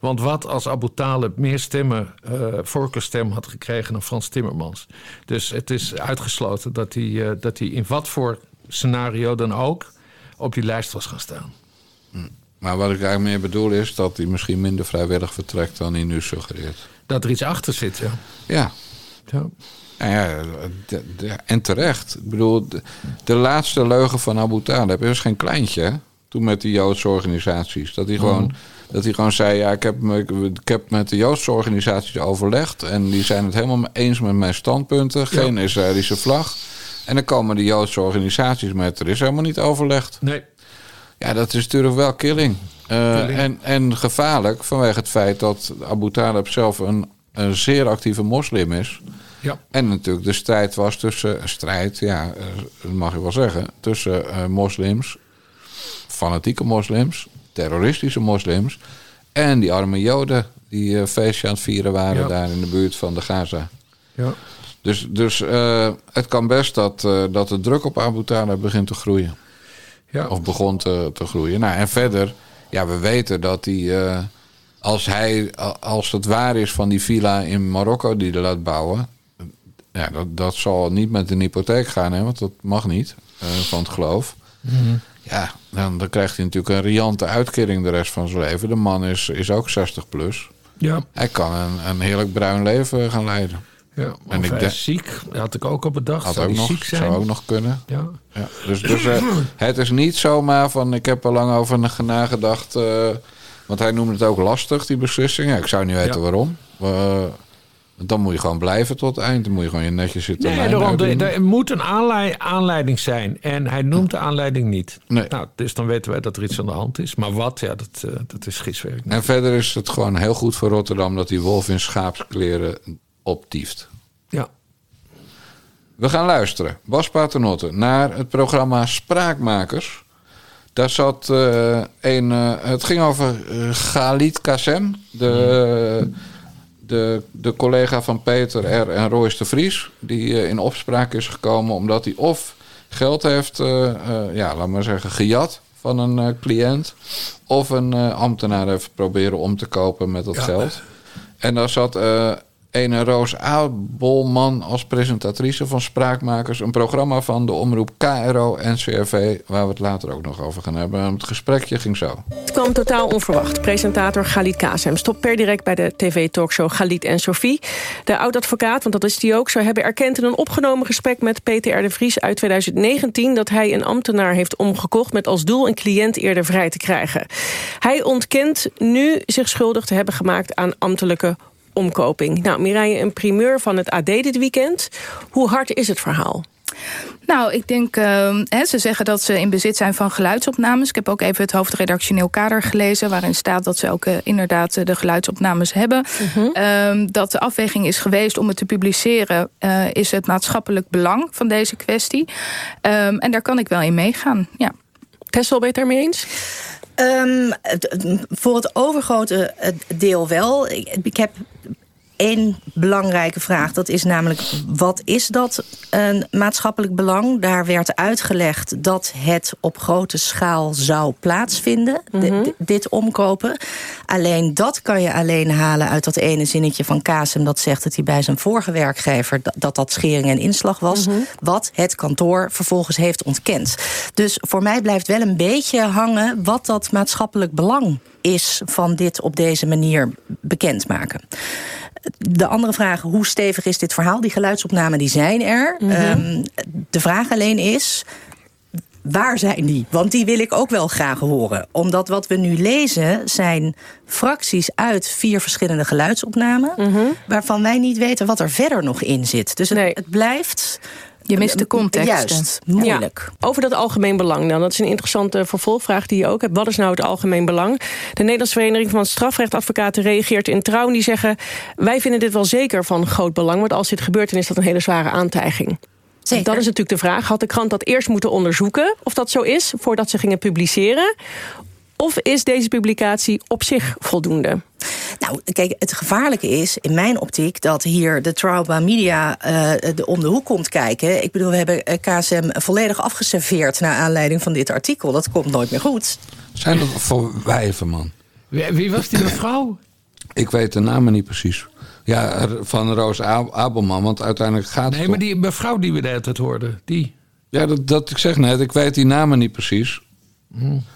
Want wat als Abu Talib meer stemmen, eh voorkeurstem had gekregen dan Frans Timmermans? Dus het is uitgesloten dat hij, dat hij in wat voor scenario dan ook op die lijst was gaan staan. Maar wat ik eigenlijk meer bedoel is dat hij misschien minder vrijwillig vertrekt dan hij nu suggereert. Dat er iets achter zit, ja. Ja, ja. Nou ja, de- de- en terecht. Ik bedoel, de, de laatste leugen van Abu Talib is geen kleintje. hè? Toen met die Joodse organisaties. Dat hij gewoon, dat hij gewoon zei: Ja, ik heb, me- ik heb met de Joodse organisaties overlegd. En die zijn het helemaal eens met mijn standpunten. Geen Israëlische vlag. En dan komen de Joodse organisaties met: Er is helemaal niet overlegd. Nee. Ja, dat is natuurlijk wel killing. Eh, Killing. En, en gevaarlijk vanwege het feit dat Abu Talib zelf een, een zeer actieve moslim is. Ja. En natuurlijk de strijd was tussen, strijd, ja, eh, dat mag je wel zeggen, tussen eh, moslims, fanatieke moslims, terroristische moslims en die arme joden die eh feestje aan het vieren waren Ja. daar in de buurt van de Gaza. Ja. Dus, dus eh, het kan best dat, eh, dat de druk op Abu Talib begint te groeien. Ja. Of begon te, te groeien. Nou, en verder, ja, we weten dat hij, eh, als hij, als het waar is van die villa in Marokko die hij laat bouwen, ja, dat, dat zal niet met een hypotheek gaan, hè, want dat mag niet eh, van het geloof. Ja, dan, dan krijgt hij natuurlijk een riante uitkering de rest van zijn leven. De man is, is ook 60 plus. Ja. Hij kan een, een heerlijk bruin leven gaan leiden. Ja, En ik denk- ziek, had ik ook al bedacht. Had zou ook nog, ziek zijn? zou ook nog kunnen. Ja. Ja, dus dus eh, het is niet zomaar van ik heb er lang over nagedacht. eh, want hij noemde het ook lastig, die beslissing. Ja, ik zou niet weten Ja. waarom. Dan moet je gewoon blijven tot het eind. Dan moet je gewoon je netjes zitten. Nee, daarom, er, er moet een aanlei- aanleiding zijn. En hij noemt de aanleiding niet. Nee. Nou, dus dan weten wij dat er iets aan de hand is. Maar wat, ja, dat, eh, dat is giswerk. En verder is het gewoon heel goed voor Rotterdam dat die wolf in schaapskleren optieft. Ja. We gaan luisteren, Bas Paternotte, naar het programma Spraakmakers. Daar zat eh, een. eh, het ging over Galit Kassem, de, de, de collega van Peter R. en Royce de Vries. Die eh, in opspraak is gekomen omdat hij of geld heeft, eh, eh, ja, laat maar zeggen, gejat van een cliënt. Of een ambtenaar heeft proberen om te kopen met dat Ja. geld. En daar zat ene Roos Abelman als presentatrice van Spraakmakers. Een programma van de omroep KRO-NCRV, waar we het later ook nog over gaan hebben. Het gesprekje ging zo. Het kwam totaal onverwacht. Presentator Galit Kazem stopt per direct bij de tv-talkshow Galit en Sophie. De oud-advocaat, want dat is die ook, zou hebben erkend in een opgenomen gesprek met Peter R. de Vries uit 2019 dat hij een ambtenaar heeft omgekocht met als doel een cliënt eerder vrij te krijgen. Hij ontkent nu zich schuldig te hebben gemaakt aan ambtelijke omkoping. Nou, Mireille, een primeur van het AD dit weekend. Hoe hard is het verhaal? Nou, ik denk, uh, hè, ze zeggen dat ze in bezit zijn van geluidsopnames. Ik heb ook even het hoofdredactioneel kader gelezen... waarin staat dat ze ook uh, inderdaad uh, de geluidsopnames hebben. Uh -huh. dat de afweging is geweest om het te publiceren... Uh, is het maatschappelijk belang van deze kwestie. Um, en daar kan ik wel in meegaan, ja. Tessel, ben je het daarmee eens? Um, voor het overgrote deel wel. Ik heb één belangrijke vraag. Dat is namelijk, wat is dat een maatschappelijk belang? Daar werd uitgelegd dat het op grote schaal zou plaatsvinden. Mm -hmm. de, dit omkopen. Alleen dat kan je alleen halen uit dat ene zinnetje van Kasem... dat zegt dat hij bij zijn vorige werkgever... dat dat, dat schering en inslag was. Mm -hmm. Wat het kantoor vervolgens heeft ontkend. Dus voor mij blijft wel een beetje hangen... wat dat maatschappelijk belang is van dit op deze manier bekendmaken. De andere vraag, hoe stevig is dit verhaal? Die geluidsopnamen die zijn er. Mm -hmm. um, de vraag alleen is, waar zijn die? Want die wil ik ook wel graag horen. Omdat wat we nu lezen zijn fracties uit vier verschillende geluidsopnamen... Mm -hmm. waarvan wij niet weten wat er verder nog in zit. Dus het, nee. het blijft Je mist de context. Juist, moeilijk. Ja, over dat algemeen belang dan. Dat is een interessante vervolgvraag die je ook hebt. Wat is nou het algemeen belang? De Nederlandse Vereniging van Strafrechtadvocaten reageert in trouw. En die zeggen, wij vinden dit wel zeker van groot belang. Want als dit gebeurt, dan is dat een hele zware aantijging. Zeker. Dat is natuurlijk de vraag. Had de krant dat eerst moeten onderzoeken of dat zo is... voordat ze gingen publiceren? Of is deze publicatie op zich voldoende? Nou, kijk, het gevaarlijke is in mijn optiek dat hier de Trauma Media uh, de, om de hoek komt kijken. Ik bedoel, we hebben eh, KSM volledig afgeserveerd naar aanleiding van dit artikel. Dat komt nooit meer goed. Zijn dat voor wijven, man? Wie, wie was die mevrouw? Ik weet de namen niet precies. Ja, van Roos Abelman, want uiteindelijk gaat het Nee, maar die mevrouw die we tijd hoorden, die... Ja, dat, dat ik zeg net, ik weet die namen niet precies.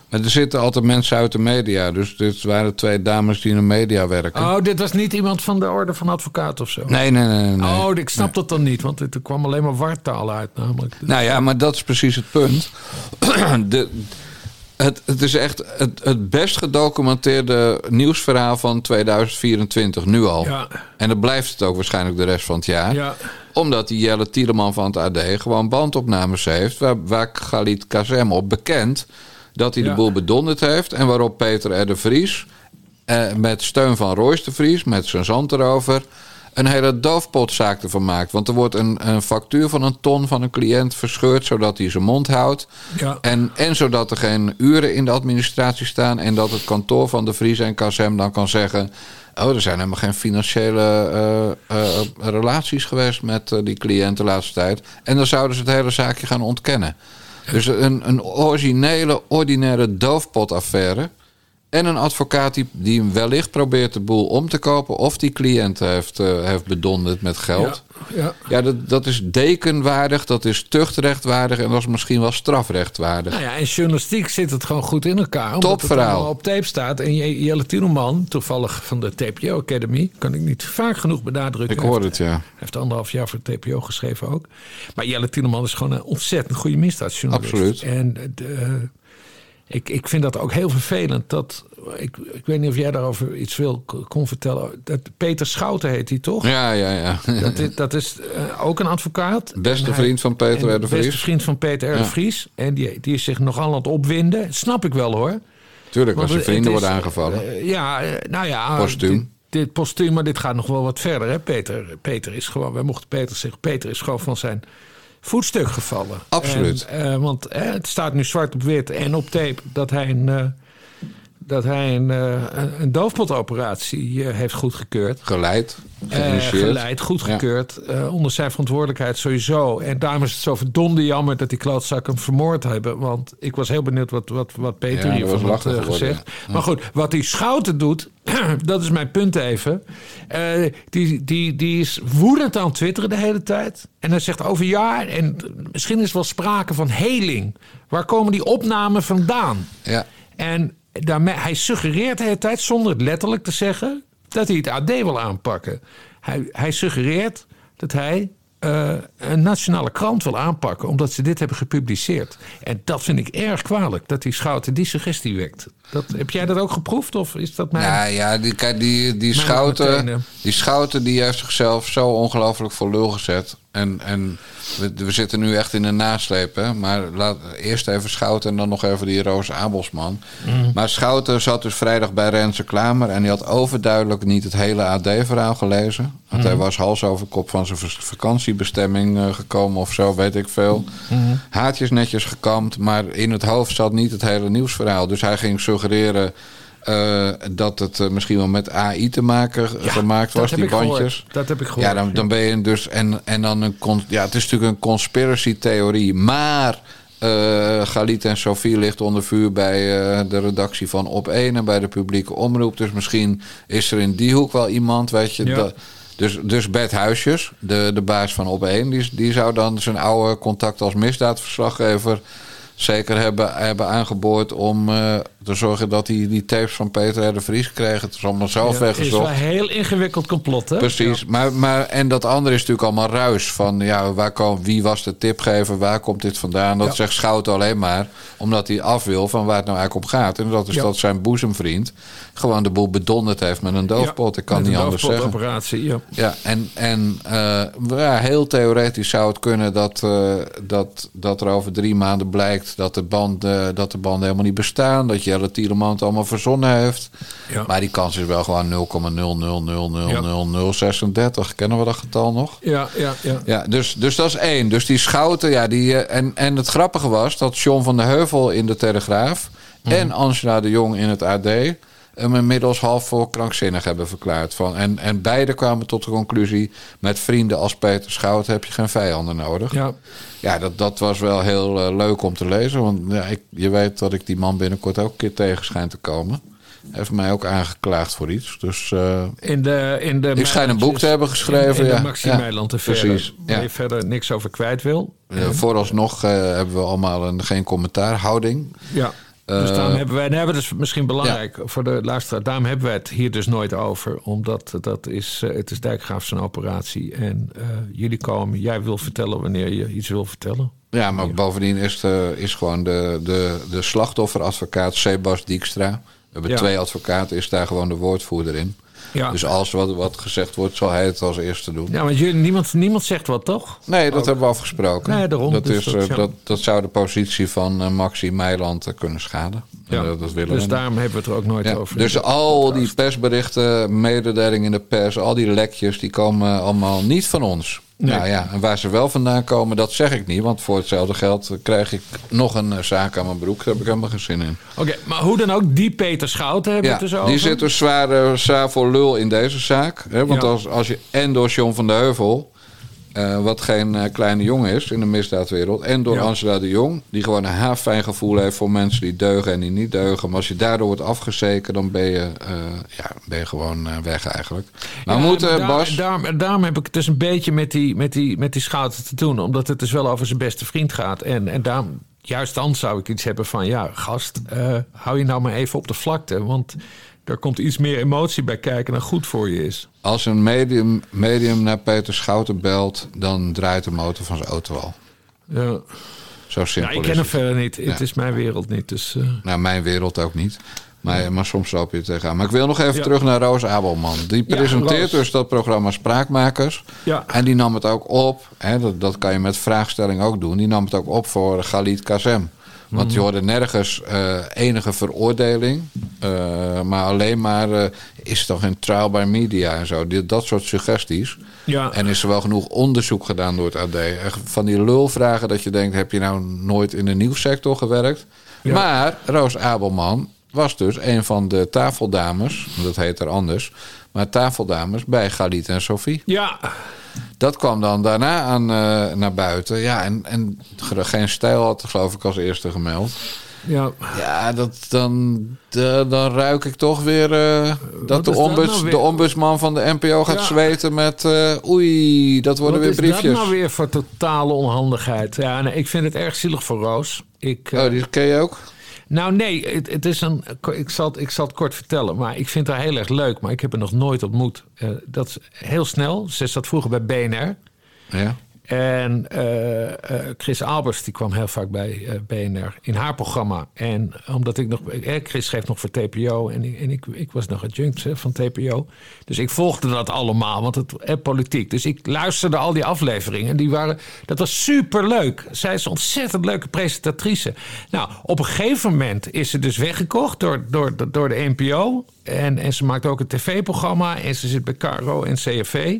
Maar er zitten altijd mensen uit de media. Dus dit waren twee dames die in de media werken. Oh, dit was niet iemand van de orde van advocaat of zo? Nee, nee, nee. nee. Oh, ik snap dat dan niet, want er kwam alleen maar wartaal uit namelijk. Nou ja, maar dat is precies het punt. de, het, het is echt het, het best gedocumenteerde nieuwsverhaal van 2024, nu al. Ja. En dat blijft het ook waarschijnlijk de rest van het jaar. Ja. Omdat die Jelle Tieleman van het AD gewoon bandopnames heeft... waar, waar Galit Kazem op bekend dat hij de boel bedonderd heeft... en waarop Peter R. de Vries, eh, met steun van Royce de Vries... met zijn zand erover, een hele doofpotzaak ervan maakt. Want er wordt een, een factuur van een ton van een cliënt verscheurd... zodat hij zijn mond houdt. Ja. En, en zodat er geen uren in de administratie staan... en dat het kantoor van de Vries en KSM dan kan zeggen... oh, er zijn helemaal geen financiële eh, eh, relaties geweest... met eh, die cliënt de laatste tijd. En dan zouden ze het hele zaakje gaan ontkennen. Dus een, een originele, ordinaire doofpotaffaire... En een advocaat die, die wellicht probeert de boel om te kopen... of die cliënt heeft, eh, heeft bedonderd met geld. Ja, ja. Ja, dat, dat is dekenwaardig, dat is tuchtrechtwaardig... en dat is misschien wel strafrechtwaardig. Nou ja, in journalistiek zit het gewoon goed in elkaar. Het allemaal op tape staat. En Je- Jelle Tieneman, toevallig van de TPO Academy... kan ik niet vaak genoeg benadrukken. Ik hoor het, ja. Hij heeft anderhalf jaar voor de TPO geschreven ook. Maar Jelle Tieneman is gewoon een ontzettend goede misdaadjournalist. Absoluut. En eh, de, ik, ik vind dat ook heel vervelend. Dat, ik, ik weet niet of jij daarover iets wil kon vertellen. Dat Peter Schouten heet hij toch? Ja, ja, ja. Dat is, dat is eh, ook een advocaat. Beste hij- vriend van Peter R. de Beste Vries. vriend van Peter R. de Ja. Vries. En die, die is zich nogal aan het opwinden. Snap ik wel hoor. Tuurlijk, als je vrienden is, worden aangevallen. eh, ja, eh, nou ja. Postuum. Dit, dit postuum, maar dit gaat nog wel wat verder. Hè? Peter, Peter is gewoon, wij mochten Peter zeggen, Peter is gewoon van zijn voetstuk gevallen. Absoluut. En, eh, want eh, het staat nu zwart op wit en op tape dat hij een, eh, dat hij een, eh, een, een doofpotoperatie eh, heeft goedgekeurd. Geleid, Eh, geïnitieerd. geleid, goedgekeurd. eh, onder zijn verantwoordelijkheid sowieso. En daarom is het zo verdomde jammer dat die klootzakken hem vermoord hebben. Want ik was heel benieuwd wat, wat, wat Peter Ja, hiervan had gezegd. Maar goed, wat die Schouten doet, dat is mijn punt even. Die, die, die is woedend aan het twitteren de hele tijd. En hij zegt over ja, en misschien is er wel sprake van heling. Waar komen die opnamen vandaan? Ja. En hij suggereert de hele tijd, zonder het letterlijk te zeggen, dat hij het AD wil aanpakken. Hij, hij suggereert dat hij eh, een nationale krant wil aanpakken, omdat ze dit hebben gepubliceerd. En dat vind ik erg kwalijk, dat die Schouten die suggestie wekt. Dat, heb jij dat ook geproefd, of is dat mijn... Nou ja, die, die, die, schouten, tenen. die schouten die heeft zichzelf zo ongelooflijk voor lul gezet. En, en we, we zitten nu echt in een nasleep. Hè? Maar laat, eerst even Schouten en dan nog even die Roos Abelsman. Mm. Maar Schouten zat dus vrijdag bij Renze Klamer. En die had overduidelijk niet het hele AD-verhaal gelezen. Want hij was hals over kop van zijn vakantiebestemming eh, gekomen of zo, weet ik veel. Mm. Haatjes netjes gekamd, maar in het hoofd zat niet het hele nieuwsverhaal. Dus hij ging suggereren eh, dat het eh, misschien wel met AI te maken Ja, gemaakt was, die gehoord. bandjes. Dat heb ik gehoord. Ja, dan, dan ben je dus. En, en dan een. con- Ja, het is natuurlijk een conspiracy-theorie. Maar. eh Galit en Sophie ligt onder vuur bij de redactie van Op 1 en bij de publieke omroep. Dus misschien is er in die hoek wel iemand, weet je. Ja. dat- dus, dus Bert Huisjes, de, de baas van Op 1, die, die zou dan zijn oude contact als misdaadverslaggever zeker hebben, hebben aangeboord om, eh, Te zorgen dat die, die tapes van Peter R. de Vries kregen. Het is allemaal zelf Ja, Het is weggezocht. wel een heel ingewikkeld complot, hè? Precies, maar, maar en dat andere is natuurlijk allemaal ruis. Van ja, waar kom, wie was de tipgever, waar komt dit vandaan? Dat Ja. zegt Schouten alleen maar omdat hij af wil van waar het nou eigenlijk om gaat. En dat is dat zijn boezemvriend gewoon de boel bedonderd heeft met een doofpot. Ik kan Met niet een anders zeggen. doofpotoperatie, ja. Ja, en, en ja, heel theoretisch zou het kunnen dat, eh, dat, dat er over drie maanden blijkt dat de, band, eh, dat de banden helemaal niet bestaan. Dat Jelle Tielemans het allemaal verzonnen heeft. Ja. Maar die kans is wel gewoon 0,0000036. Kennen we dat getal nog? Ja, ja, ja. Ja, dus, dus dat is één. Dus die schouten, ja, die, eh, en, en het grappige was dat John van der Heuvel in de Telegraaf en Angela de Jong in het AD hem inmiddels half voor krankzinnig hebben verklaard. Van, en, en beide kwamen tot de conclusie: met vrienden als Peter Schouten heb je geen vijanden nodig. ja. Ja, dat, dat was wel heel eh, leuk om te lezen. Want ja, ik, je weet dat ik die man binnenkort ook een keer tegen schijn te komen. Hij heeft mij ook aangeklaagd voor iets. Dus eh, In de, in de ik schijn een boek te hebben geschreven. In, in ja. de Maxi Ja, affaire, Precies. Waar Ja. je verder niks over kwijt wil. Vooralsnog eh, hebben we allemaal een geen commentaarhouding. Ja. Dus Eh, daarom hebben wij, en hebben dus misschien belangrijk voor de luisteraar, daarom hebben wij het hier dus nooit over. Omdat dat is, eh, het is Dijkgraaf operatie. En eh, jullie komen, jij wil vertellen wanneer je iets wil vertellen. Ja, maar bovendien is, de, is gewoon de, de, de slachtofferadvocaat Sebas Dijkstra. We hebben Ja. twee advocaten, is daar gewoon de woordvoerder in. Ja, Dus als wat, wat gezegd wordt, zal hij het als eerste doen. ja want jullie, niemand, niemand zegt wat, toch? Nee, dat hebben we afgesproken. Nee, daarom. Dat, Dus is, dat, eh, ja. dat, dat zou de positie van eh, Maxi Meiland eh, kunnen schaden. Ja. Dat, dat willen Dus we daarom hebben we het er ook nooit Ja, over. dus al die persberichten, mededelingen in de pers, al die lekjes, die komen allemaal niet van ons. Nee. Nou ja, en waar ze wel vandaan komen, dat zeg ik niet. Want voor hetzelfde geld krijg ik nog een eh, zaak aan mijn broek. Daar heb ik helemaal geen zin in. Oké, maar hoe dan ook, die Peter Schouten hebben Ja, het dus over. die zit dus zwaar, eh, zwaar voor lul in deze zaak. Hè? Want Ja. als, als je en door John van de Heuvel, eh, wat geen eh, kleine jongen is in de misdaadwereld, en door Ja. Angela de Jong, die gewoon een haarfijn gevoel heeft voor mensen die deugen en die niet deugen. Maar als je daardoor wordt afgezeken, dan ben je, eh, ja, ben je gewoon weg eigenlijk. Maar Ja, moeten, daar- Bas. Daarom, daarom heb ik het dus een beetje met die, met, die, met die Schouten te doen. Omdat het dus wel over zijn beste vriend gaat. En, en daarom, juist dan zou ik iets hebben van... Ja, gast, hou je nou maar even op de vlakte. Want er komt iets meer emotie bij kijken dan goed voor je is. Als een medium, medium naar Peter Schouten belt, dan draait de motor van zijn auto al. Ja. Zo simpel Ja, ik ken hem verder niet. Het is mijn wereld niet. Dus, eh, Nou, mijn wereld ook niet. Maar, maar soms loop je tegenaan. Maar ik wil nog even Ja. terug naar Roos Abelman. Die presenteert dus dat programma Spraakmakers. ja. En die nam het ook op. Hè, dat, dat kan je met vraagstelling ook doen. Die nam het ook op voor Galit Kazem. Want Mhm. je hoorde nergens eh, enige veroordeling. eh, maar alleen maar eh, is het toch geen trial by media en zo. Die- dat soort suggesties. ja. En is er wel genoeg onderzoek gedaan door het AD. Van die lulvragen dat je denkt... heb je nou nooit in de nieuwssector gewerkt? Ja. Maar Roos Abelman was dus een van de tafeldames... dat heet er anders... maar tafeldames bij Galit en Sophie. ja. Dat kwam dan daarna aan, eh, naar buiten. Ja, en, en geen stijl had geloof ik als eerste gemeld. ja. Ja, dat, dan, de- dan ruik ik toch weer eh, dat Wat de, is ombuds, nou weer? de ombudsman van de NPO gaat Ja. zweten met... eh, oei, dat worden Wat weer is briefjes. dat nou weer voor totale onhandigheid? Ja, nee, ik vind het erg zielig voor Roos. Ik, Oh, die ken je ook? Nou nee, het, is een, ik, zal het, ik zal het kort vertellen. Maar ik vind haar heel erg leuk. Maar ik heb haar nog nooit ontmoet. Eh, dat is heel snel. Ze zat vroeger bij BNR. Ja. En eh, eh, Chris Albers die kwam heel vaak bij eh, BNR in haar programma. En omdat ik nog... eh, Chris schreef nog voor TPO en, en ik, ik was nog adjunct van TPO. Dus ik volgde dat allemaal, want het politiek. Dus ik luisterde al die afleveringen. En die waren, dat was superleuk. Zij is een ontzettend leuke presentatrice. Nou, op een gegeven moment is ze dus weggekocht door, door, door de NPO. En, en ze maakt ook een tv-programma. En ze zit bij Caro en CFV.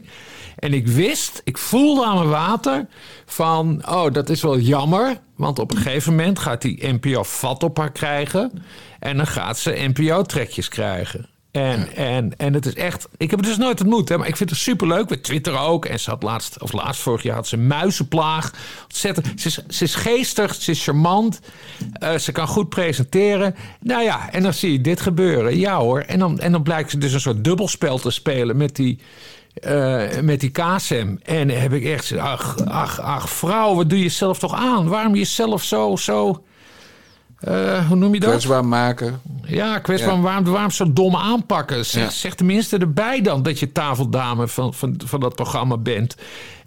En ik wist, ik voelde aan mijn water van, oh, dat is wel jammer. Want op een gegeven moment gaat die NPO vat op haar krijgen. En dan gaat ze NPO-trekjes krijgen. En, en, en het is echt, ik heb het dus nooit ontmoet, hè, maar ik vind het superleuk. Met Twitter ook. En ze had laatst, of laatst vorig jaar had ze een muizenplaag. Ontzettend. Ze is, ze is geestig, ze is charmant. eh, ze kan goed presenteren. Nou ja, en dan zie je dit gebeuren. Ja hoor. En dan, en dan blijkt ze dus een soort dubbelspel te spelen met die, eh, met die KSM. En dan heb ik echt ach, ach, ach, vrouw, wat doe je zelf toch aan? Waarom jezelf zo, zo... eh, hoe noem je dat? Kwetsbaar maken. Ja, kwetsbaar. Ja. Waarom, waarom zo dom aanpakken? Zeg, Ja. zeg tenminste erbij dan dat je tafeldame van, van, van dat programma bent.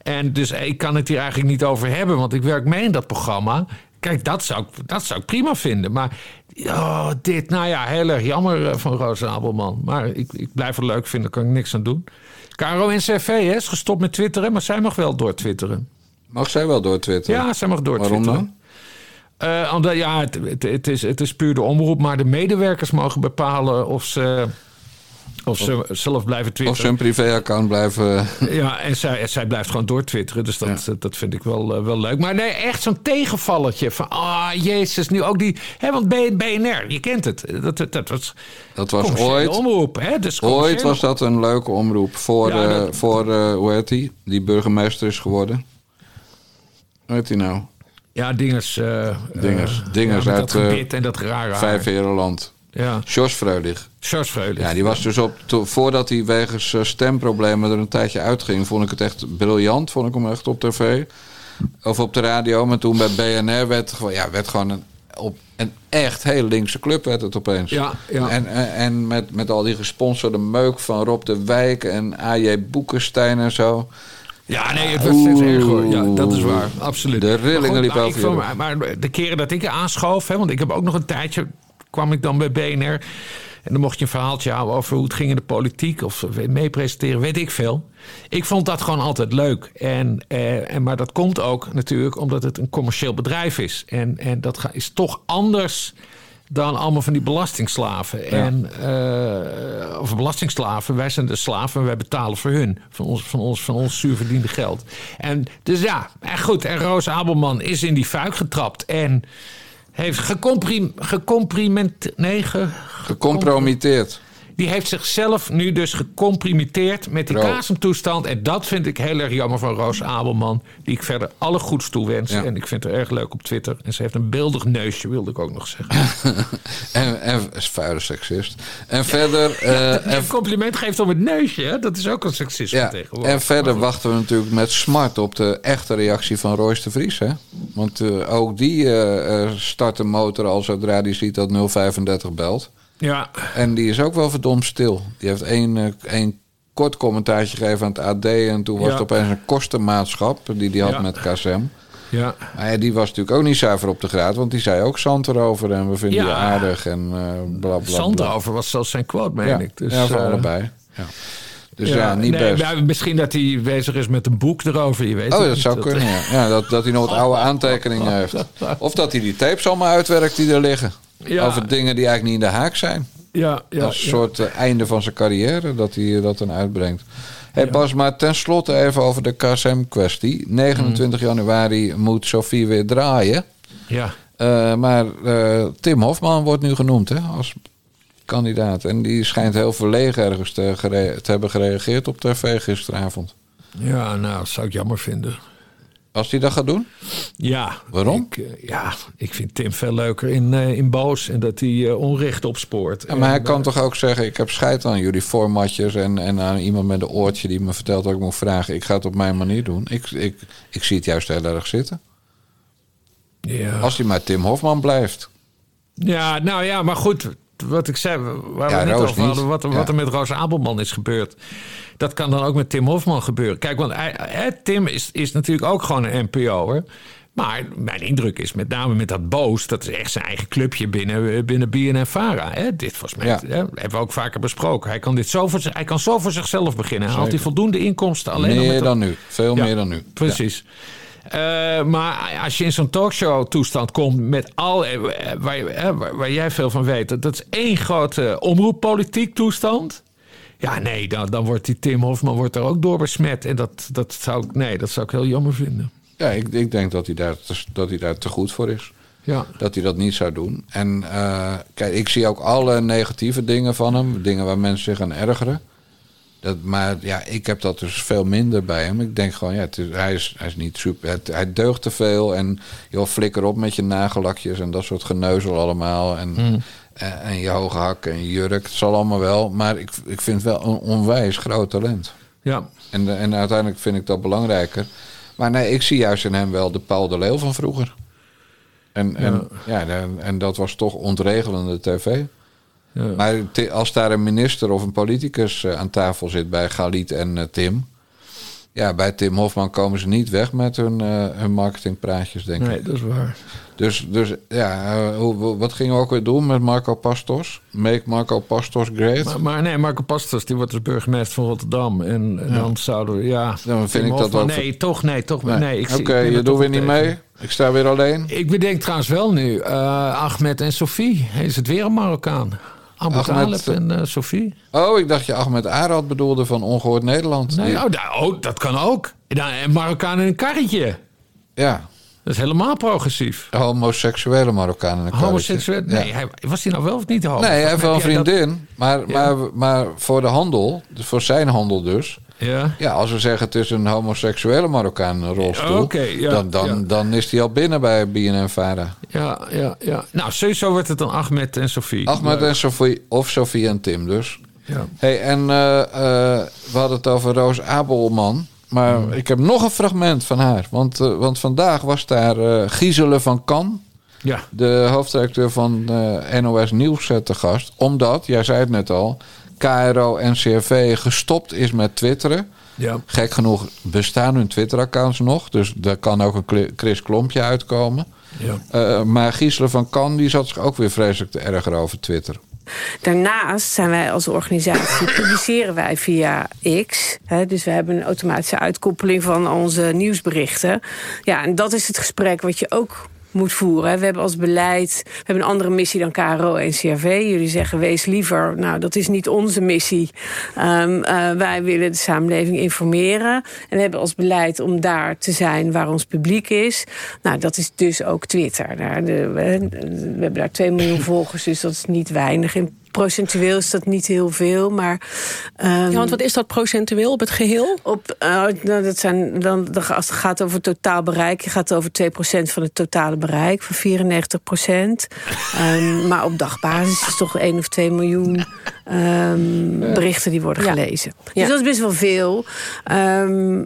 En dus ik kan het hier eigenlijk niet over hebben, want ik werk mee in dat programma. Kijk, dat zou, ik- dat zou ik prima vinden. Maar oh, dit, nou ja, heel erg jammer eh, van Roos Abelman. Maar ik, ik blijf het leuk vinden, daar kan ik niks aan doen. Caro NCV hè, is gestopt met twitteren, maar zij mag wel doortwitteren. Mag zij wel door Twitter? Ja, zij mag doortwitteren. Waarom dan? Eh, omdat, ja, het, het, het is, het is puur de omroep, maar de medewerkers mogen bepalen of ze, of ze zelf blijven Of ze twitteren. een privéaccount blijven... Ja, en zij, en zij blijft gewoon doortwitteren, dus dat, dat vind ik wel, eh, wel leuk. Maar nee, echt zo'n tegenvalletje van, ah, jezus, nu ook die... Hè, want BNR, je kent het, dat, dat, dat was Dat was ooit... omroep. Hè, dus Ooit was dat een leuke omroep voor, Ja, eh, voor eh, hoe heet die? Die burgemeester is geworden. Hoe heet die nou? Ja, dingers. eh, Dingers. eh, Dingers ja, met uit, dat eh, gebit en dat rare. Vijf Herenland. Ja, Jos Freulich. George Freulich. Ja, die was dus op... to- voordat hij wegens eh, stemproblemen er een tijdje uitging... vond ik het echt briljant. Vond ik hem echt op tv. Of op de radio. Maar toen bij BNR werd, gewoon- ja, werd gewoon een, op een echt heel linkse club werd het opeens. Ja, ja. En, en, en met, met al die gesponsorde meuk van Rob de Wijk... en A.J. Boekenstein en zo... Ja, nee, het werd steeds erger. hoor. Ja, dat is waar. Absoluut. De rillingen liepen maar over maar, maar de keren dat ik aanschoof, hè, want ik heb ook nog een tijdje, kwam ik dan bij BNR. En dan mocht je een verhaaltje houden over hoe het ging in de politiek. Of mee presenteren, weet ik veel. Ik vond dat gewoon altijd leuk. En, eh, en, maar dat komt ook natuurlijk omdat het een commercieel bedrijf is. En, en dat is toch anders dan allemaal van die belastingslaven. En, eh, of belastingslaven, wij zijn de slaven en wij betalen voor hun. Van ons, van ons, van ons zuurverdiende geld. En dus ja, en goed. En Roos Abelman is in die fuik getrapt. En heeft gecomprim, gecompriment... Nee, ge, Gecompromitteerd. Die heeft zichzelf nu dus gecomprimeerd met die Bro. kasemtoestand. En dat vind ik heel erg jammer van Roos Abelman. Die ik verder alle goeds toewens. Ja. En ik vind haar erg leuk op Twitter. En ze heeft een beeldig neusje, wilde ik ook nog zeggen. En, en is vuile seksist. En verder... eh, en, een compliment geeft om het neusje, hè? dat is ook een seksisme ja, tegenwoordig. en verder wachten we natuurlijk met smart op de echte reactie van Royce de Vries. Hè? Want eh, ook die eh, eh, start de motor al zodra die ziet dat 035 belt. Ja, En die is ook wel verdomd stil. Die heeft één, eh, één kort commentaartje gegeven aan het AD. En toen was Ja. het opeens een kostenmaatschap die die had Ja. met KSM. ja. Maar ja, die was natuurlijk ook niet zuiver op de graad. Want die zei ook zand erover. En we vinden Ja. je aardig. En eh bla bla bla. Zandrover was zelfs zijn quote, meen Ja, ik. Dus, ja voor eh, allebei. Ja. Dus ja, niet nee, best. maar misschien dat hij bezig is met een boek erover, je weet Oh, dat niet. zou kunnen, ja. ja dat, dat hij nog wat oude aantekeningen heeft. Of dat hij die tapes allemaal uitwerkt die er liggen. Ja. Over dingen die eigenlijk niet in de haak zijn. Ja, ja, Als een soort eh, einde van zijn carrière, dat hij dat dan uitbrengt. Hey Bas, maar tenslotte even over de KSM-kwestie. 29 Mm. januari moet Sofie weer draaien. ja. Eh, maar eh, Tim Hofman wordt nu genoemd hè, als kandidaat. En die schijnt heel verlegen ergens te, te hebben gereageerd op tv gisteravond. ja, nou, dat zou ik jammer vinden. Als hij dat gaat doen? Ja. Waarom? Ik, eh, ja, ik vind Tim veel leuker in, eh, in boos en dat hij eh, onrecht opspoort. Ja, maar hij kan toch ook zeggen: Ik heb scheid aan jullie formatjes. En, en aan iemand met een oortje die me vertelt dat ik moet vragen. Ik ga het op mijn manier doen. Ik, ik, ik zie het juist heel erg zitten. Ja. Als hij maar Tim Hofman blijft. ja, nou ja, maar goed. Wat ik zei, waar Ja, we Roos over hadden, wat, er- Ja. wat er met Roos Abelman is gebeurd. Dat kan dan ook met Tim Hofman gebeuren. Kijk, want hij, Tim is, is natuurlijk ook gewoon een NPO'er. Maar mijn indruk is met name met dat Boos... dat is echt zijn eigen clubje binnen, eh, binnen BNN-Vara. Hè? Dit volgens mij Ja. hè, hebben we ook vaker besproken. Hij kan, dit zo voor, hij kan zo voor zichzelf beginnen. Hij haalt hij voldoende inkomsten alleen meer dat- dan nu. Veel Ja, meer dan nu. Precies. Maar als je in zo'n talkshow-toestand komt met al. eh, Waar, eh, waar, waar jij veel van weet, dat- is één grote omroeppolitiek toestand. Ja, nee, dan, dan wordt die Tim Hofman wordt er ook door besmet. En dat, dat, zou, ik- nee, dat zou ik heel jammer vinden. Ja, ik, ik denk dat hij, daar te, dat hij daar te goed voor is. Ja, Dat hij dat niet zou doen. En eh, kijk, ik zie ook alle negatieve dingen van hem. Dingen waar mensen zich aan ergeren. Dat, maar ja, ik heb dat dus veel minder bij hem. Ik denk gewoon, ja, is, hij, is, hij is niet super. Het, hij deugt te veel. En joh, flikker op met je nagellakjes en dat soort geneuzel allemaal. En, en, en je hoge hak en je jurk. Het zal allemaal wel. Maar ik, ik vind het wel een onwijs groot talent. ja. En, en uiteindelijk vind ik dat belangrijker. Maar nee, ik zie juist in hem wel de Paul de Leeuw van vroeger. En, en, ja. en, en dat was toch ontregelende tv. Ja. Maar als daar een minister of een politicus aan tafel zit bij Galit en Tim ja, bij Tim Hofman komen ze niet weg met hun, uh, hun marketingpraatjes, denk ik. Nee, dat is waar. Dus, dus ja, uh, hoe, wat gingen we ook weer doen met Marco Pastos? Make Marco Pastos great. Maar, maar nee, Marco Pastos die wordt dus burgemeester van Rotterdam. En, en ja. dan zouden we, ja... Dan vind ik dat wel... Nee, toch, nee, toch. Nee, nee Oké, okay, je doet weer niet mee? Ik sta weer alleen? Ik bedenk trouwens wel nu, uh, Ahmed en Sophie. Is het weer een Marokkaan? Ahmed en uh, Sophie. Oh, ik dacht je Ahmed Arad bedoelde van Ongehoord Nederland. Nee, oh, oh, dat kan ook. En Marokkaan in een karretje. Ja. Dat is helemaal progressief. Homoseksuele Marokkaan in een karretje. Homoseksuele? Nee, ja. hij, was hij nou wel of niet homo? Nee, hij heeft wel een vriendin. Dat... Maar, maar, maar voor de handel, dus voor zijn handel dus... Ja. ja, als we zeggen het is een homoseksuele Marokkaan rolstoel... Okay, ja, dan, dan, ja. dan is hij al binnen bij BNN-Vara. Ja, ja, ja. Nou, sowieso wordt het dan Ahmed en Sofie. Ahmed en Sofie, of Sofie en Tim dus. Ja. Hey, en uh, uh, we hadden het over Roos Abelman... Maar Hmm. ik heb nog een fragment van haar. Want, uh, want vandaag was daar Giesele van Kan. Ja. De hoofdredacteur van uh, NOS Nieuws te gast. Omdat, jij zei het net al... KRO en CRV gestopt is met twitteren. Ja. Gek genoeg bestaan hun Twitter-accounts nog. Dus daar kan ook een Chris Klompje uitkomen. Ja. maar Giesele van Kan die zat zich ook weer vreselijk te erger over Twitter. Daarnaast zijn wij als organisatie, publiceren wij via X. Hè, dus we hebben een automatische uitkoppeling van onze nieuwsberichten. Ja, en dat is het gesprek wat je ook moet voeren. We hebben als beleid we hebben een andere missie dan KRO en CRV. Jullie zeggen wees liever. Nou, dat is niet onze missie. Um, uh, wij willen de samenleving informeren. En we hebben als beleid om daar te zijn waar ons publiek is. Nou, dat is dus ook Twitter. De, we, hebben daar 2 miljoen volgers, dus dat is niet weinig. In procentueel is dat niet heel veel, maar... Um, ja, want wat is dat procentueel op het geheel? Op, uh, nou, dat zijn, dan, als het gaat over totaal bereik... je gaat over 2% van het totale bereik, van 94%. um, maar op dagbasis is het toch 1 of 2 miljoen um, berichten die worden ja. gelezen. Dus dat is best wel veel.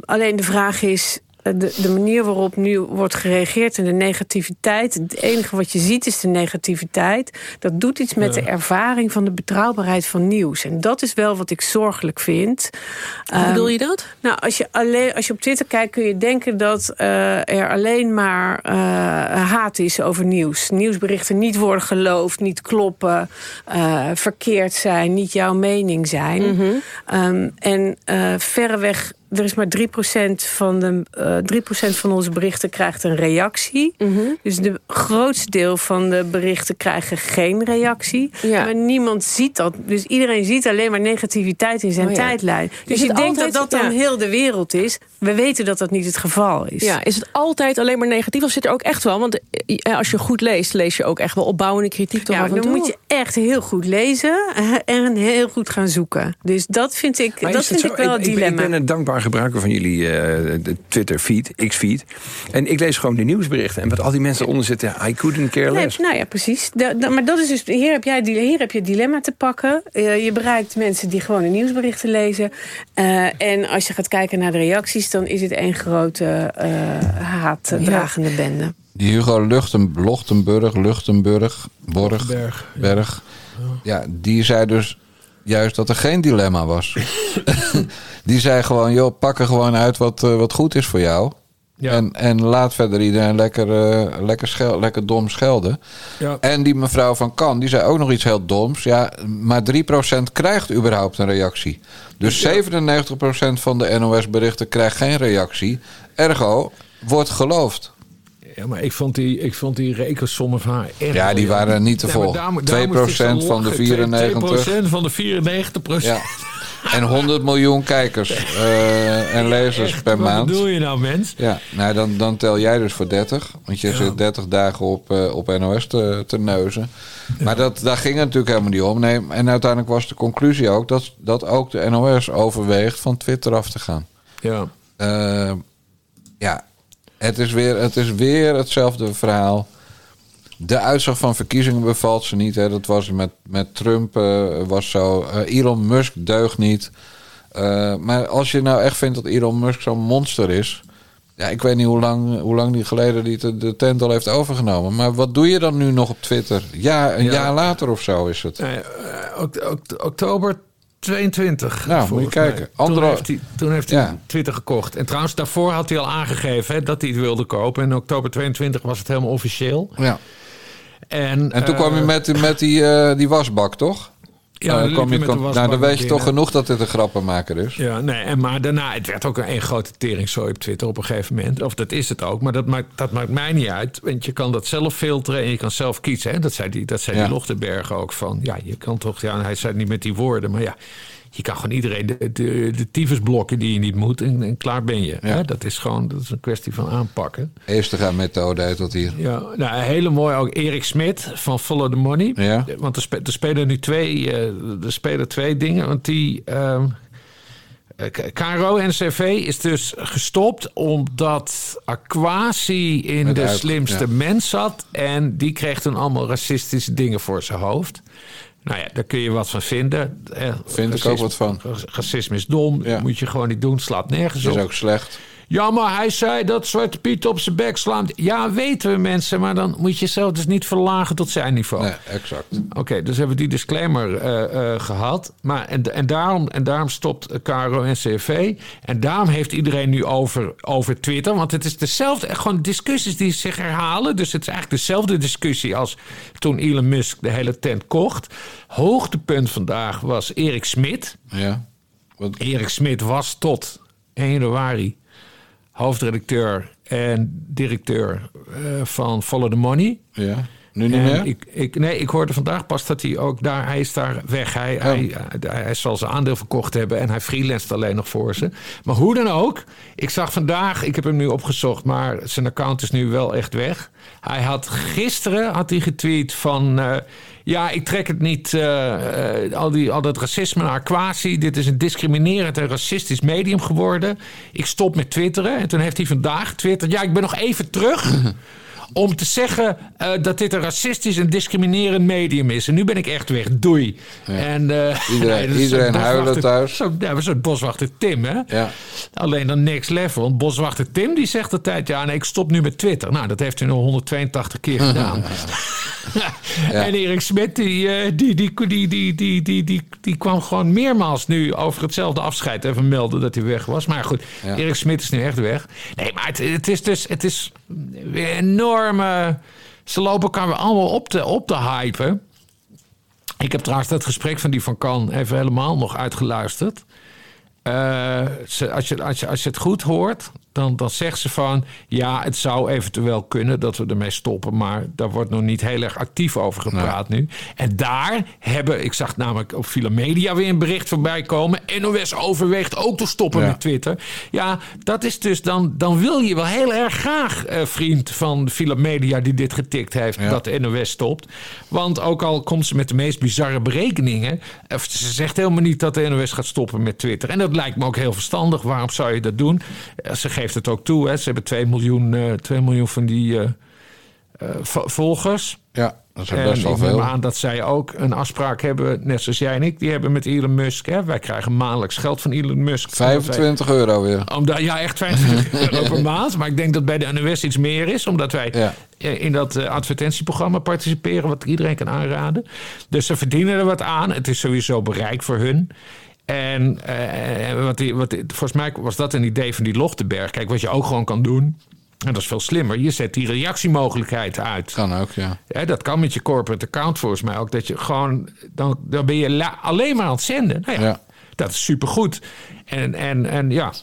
alleen de vraag is... De, de, manier waarop nu wordt gereageerd en de negativiteit. Het enige wat je ziet is de negativiteit. Dat doet iets met ja. de ervaring van de betrouwbaarheid van nieuws. En dat is wel wat ik zorgelijk vind. Hoe um, bedoel je dat? Nou, als je, alleen, als je op Twitter kijkt kun je denken dat uh, er alleen maar uh, haat is over nieuws. Nieuwsberichten niet worden geloofd, niet kloppen, uh, verkeerd zijn, niet jouw mening zijn. Mhm. Mm -hmm. um, en verreweg er is maar 3% van, de, uh, 3% van onze berichten krijgt een reactie. Mhm. Mm -hmm. Dus de grootste deel van de berichten krijgen geen reactie. Ja. Maar niemand ziet dat. Dus iedereen ziet alleen maar negativiteit in zijn oh, ja. tijdlijn. Dus je denkt dat dat dan heel de wereld is. We weten dat dat niet het geval is. Ja, is het altijd alleen maar negatief? Of zit er ook echt wel? Want als je goed leest, lees je ook echt wel opbouwende kritiek. Toch ja, af en dan toe? moet je echt heel goed lezen en heel goed gaan zoeken. Dus dat vind ik, dat vind ik wel ik, het dilemma. Ik ben een dankbaar gebruiker van jullie uh, Twitter-feed, X-feed. En ik lees gewoon de nieuwsberichten. En wat al die mensen onder zitten, I couldn't care less. Nee, nou ja, precies. Da, da, maar dat is dus, hier heb, jij, hier heb je het dilemma te pakken. Uh, je bereikt mensen die gewoon de nieuwsberichten lezen. Uh, en als je gaat kijken naar de reacties... dan is het één grote haatdragende ja. bende. Die Hugo Luchten, Lochtenburg, Luchtenburg, Borg, Berg, Berg. Ja. ja, die zei dus juist dat er geen dilemma was. die zei gewoon, joh, pak er gewoon uit wat, uh, wat goed is voor jou. Ja. En, en laat verder iedereen lekker, uh, lekker, schel, lekker dom schelden. Ja. En die mevrouw van Kan, die zei ook nog iets heel doms. Ja, maar 3% krijgt überhaupt een reactie. Dus ja. 97% van de NOS-berichten krijgt geen reactie. Ergo, wordt geloofd. Ja, maar ik vond die, ik vond die rekensommen van haar echt... Ja, die waren niet te. Nee, 2% van de 94. 2% van de 94%. Ja. En 100 miljoen kijkers uh, en lezers echt, per wat maand. Wat bedoel je nou, mens? Ja, nou dan, dan tel jij dus voor 30. Want je ja. zit 30 dagen op, uh, op NOS te, te neuzen. Maar dat, daar ging het natuurlijk helemaal niet om. Nee, en uiteindelijk was de conclusie ook dat, dat ook de NOS overweegt van Twitter af te gaan. Ja. Uh, ja, het is, weer, het is weer hetzelfde verhaal. De uitslag van verkiezingen bevalt ze niet. Hè. Dat was met, met Trump uh, was zo. Uh, Elon Musk deugt niet. Maar als je nou echt vindt dat Elon Musk zo'n monster is... Ja, ik weet niet hoe lang, hoe lang die geleden die de, de tent al heeft overgenomen. Maar wat doe je dan nu nog op Twitter? Ja, een Ja. jaar later of zo is het. Eh, eh, oktober 22. Nou, moet je kijken. Andere- Toen heeft hij, toen heeft hij Ja. Twitter gekocht. En trouwens, daarvoor had hij al aangegeven hè, dat hij het wilde kopen. En in oktober 22 was het helemaal officieel. Ja. En, En toen eh, kwam je met, die- met die, eh, die wasbak, toch? Ja, Eh, je met de nou, dan weet je toch genoeg dat dit een grappenmaker is. Ja, nee, en maar daarna, het werd ook een, een grote teringzooi op Twitter op een gegeven moment. Of dat is het ook, maar dat maakt, dat maakt mij niet uit. Want je kan dat zelf filteren en je kan zelf kiezen. Hè? Dat zei die, dat zei Ja. die Lochtenberg ook van. Ja, je kan toch, ja, hij zei het niet met die woorden, maar ja. Je kan gewoon iedereen de, de, de tyfus blokken die je niet moet en, en klaar ben je. Ja. Hè? Dat is gewoon dat is een kwestie van aanpakken. Eerste gaan methode heet dat hier. Ja, nou, hele mooi ook Erik Smit van Follow the Money. Ja. Want er, spe- er spelen nu twee, eh, er spelen twee dingen. Want die ehm eh, K- KRO NCV is dus gestopt omdat Aquasi in Met de uit- slimste ja. mens zat. En die kreeg toen allemaal racistische dingen voor zijn hoofd. Nou ja, daar kun je wat van vinden. Eh, Vind ik ook wat van. Racisme is dom, Ja. moet je gewoon niet doen, slaat nergens Dat op. is ook slecht. Ja, maar hij zei dat Zwarte Piet op zijn bek slaat. Ja, weten we mensen, maar dan moet je jezelf dus niet verlagen tot zijn niveau. Nee, exact. Oké, dus hebben we die disclaimer eh, eh, gehad. Maar en, en, daarom, en daarom stopt KRO en CV. En daarom heeft iedereen nu over, over Twitter. Want het is dezelfde, gewoon discussies die zich herhalen. Dus het is eigenlijk dezelfde discussie als toen Elon Musk de hele tent kocht. Hoogtepunt vandaag was Erik Smit. Ja. Wat, Erik Smit was tot 1 januari hoofdredacteur en directeur eh, van Follow the Money. ja. Nu niet En meer? Ik, ik, nee, ik hoorde vandaag pas dat hij ook daar... Hij is daar weg. Hij, Oh. hij, hij, hij zal zijn aandeel verkocht hebben... en hij freelanced alleen nog voor ze. Maar hoe dan ook, ik zag vandaag... Ik heb hem nu opgezocht, maar zijn account is nu wel echt weg. Hij had gisteren had hij getweet van... eh, ja, ik trek het niet, eh, eh, al, die, al dat racisme naar Aquasi. Dit is een discriminerend en racistisch medium geworden. Ik stop met twitteren. En toen heeft hij vandaag getwitterd... ja, ik ben nog even terug... om te zeggen eh, dat dit een racistisch en discriminerend medium is. En nu ben ik echt weg. Doei. En, eh, Iedereen- zo'n huilen thuis. Zo, ja, soort boswachter Tim, hè? Ja. Alleen dan next level. Want boswachter Tim die zegt altijd... ja, nee, ik stop nu met Twitter. Nou, dat heeft hij nog 182 keer gedaan. En Erik Smit, die, eh, die, die, die, die, die, die, die, die kwam gewoon meermaals nu over hetzelfde afscheid even melden dat hij weg was. Maar goed. Erik Smit is nu echt weg. Nee, maar het, het is dus het is weer enorme... Ze lopen elkaar weer allemaal op te, op te hypen. Ik heb trouwens dat gesprek van die van Kan even helemaal nog uitgeluisterd. Eh, als, je, als, je, als je het goed hoort, dan, dan zegt ze van... ja, het zou eventueel kunnen dat we ermee stoppen... maar daar wordt nog niet heel erg actief over gepraat nu. En daar hebben... ik zag namelijk op Filomedia weer een bericht voorbij komen... NOS overweegt ook te stoppen Ja. met Twitter. Ja, dat is dus dan... dan wil je wel heel erg graag, eh, vriend van Filomedia... die dit getikt heeft, Ja. dat de NOS stopt. Want ook al komt ze met de meest bizarre berekeningen... of ze zegt helemaal niet dat de NOS gaat stoppen met Twitter. En dat lijkt me ook heel verstandig. Waarom zou je dat doen? Eh, Ze geeft het ook toe. Hè. Ze hebben 2 miljoen, eh 2 miljoen van die eh, eh, vo- volgers. Ja, dat is En best wel veel. aan dat zij ook een afspraak hebben, net zoals jij en ik. Die hebben met Elon Musk. Hè. Wij krijgen maandelijks geld van Elon Musk. 25 euro weer. Omdat, ja, echt 25 euro per maand. Maar ik denk dat bij de NOS iets meer is. Omdat wij Ja. in dat advertentieprogramma participeren. Wat iedereen kan aanraden. Dus ze verdienen er wat aan. Het is sowieso bereik voor hun. En eh, wat die, wat, die- volgens mij was dat een idee van die Lochtenberg. Kijk, wat je ook gewoon kan doen. En dat is veel slimmer. Je zet die reactiemogelijkheid uit. Kan ook, ja. Ja, dat kan met je corporate account volgens mij ook. Dat je gewoon, dan, dan ben je la- alleen maar aan het zenden. Nou ja, Ja. dat is supergoed. En, en, en ja,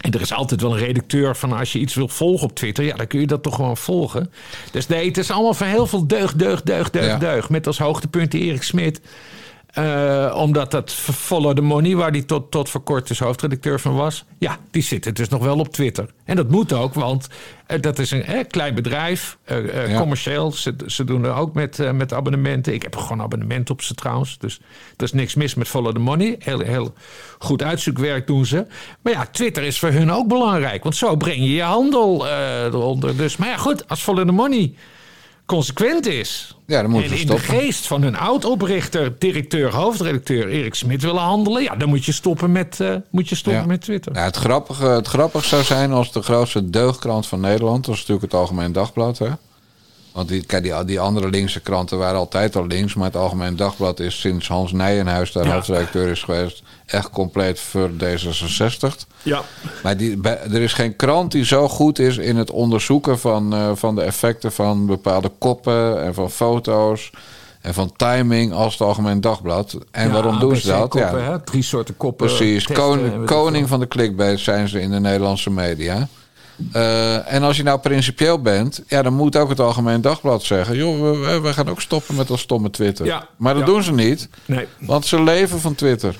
en er is altijd wel een redacteur van als je iets wil volgen op Twitter, ja, dan kun je dat toch gewoon volgen. Dus nee, het is allemaal van heel veel deugd, deugd, deugd, deugd, Ja. deugd. Met als hoogtepunt Erik Smit. Eh, omdat dat Follow the Money, waar die tot, tot voor kort dus hoofdredacteur van was. Ja, die zitten dus nog wel op Twitter. En dat moet ook, want eh, dat is een klein bedrijf, eh, Ja. commercieel. Ze, ze doen er ook met, met abonnementen. Ik heb gewoon abonnement op ze trouwens. Dus er is niks mis met Follow the Money. Heel, heel goed uitzoekwerk doen ze. Maar ja, Twitter is voor hun ook belangrijk. Want zo breng je je handel eronder. Dus, maar ja, goed, als Follow the Money consequent is, Ja, dan moeten en we in de geest van een oud-oprichter, directeur, hoofdredacteur Erik Smit willen handelen... ja, dan moet je stoppen met, eh, moet je stoppen Ja. met Twitter. Ja, het, grappige, het grappige zou zijn als de grootste deugdkrant van Nederland... dat is natuurlijk het Algemeen Dagblad, hè? Want die, kijk, die, die andere linkse kranten waren altijd al links... maar het Algemeen Dagblad is sinds Hans Nijenhuis daar Ja. hoofdredacteur is geweest... echt compleet voor D66. Ja. Maar die, bij- er is geen krant die zo goed is in het onderzoeken van, eh, van de effecten van bepaalde koppen en van foto's en van timing als het Algemeen Dagblad. En Ja, waarom doen ze dat? Ja, hè? Drie soorten koppen. precies. testen, koning veel. van de clickbait zijn ze in de Nederlandse media. Eh, en als je nou principieel bent, ja, dan moet ook het Algemeen Dagblad zeggen: joh, we, we gaan ook stoppen met dat stomme Twitter. Ja, maar dat ja. doen ze niet, Nee. want ze leven van Twitter.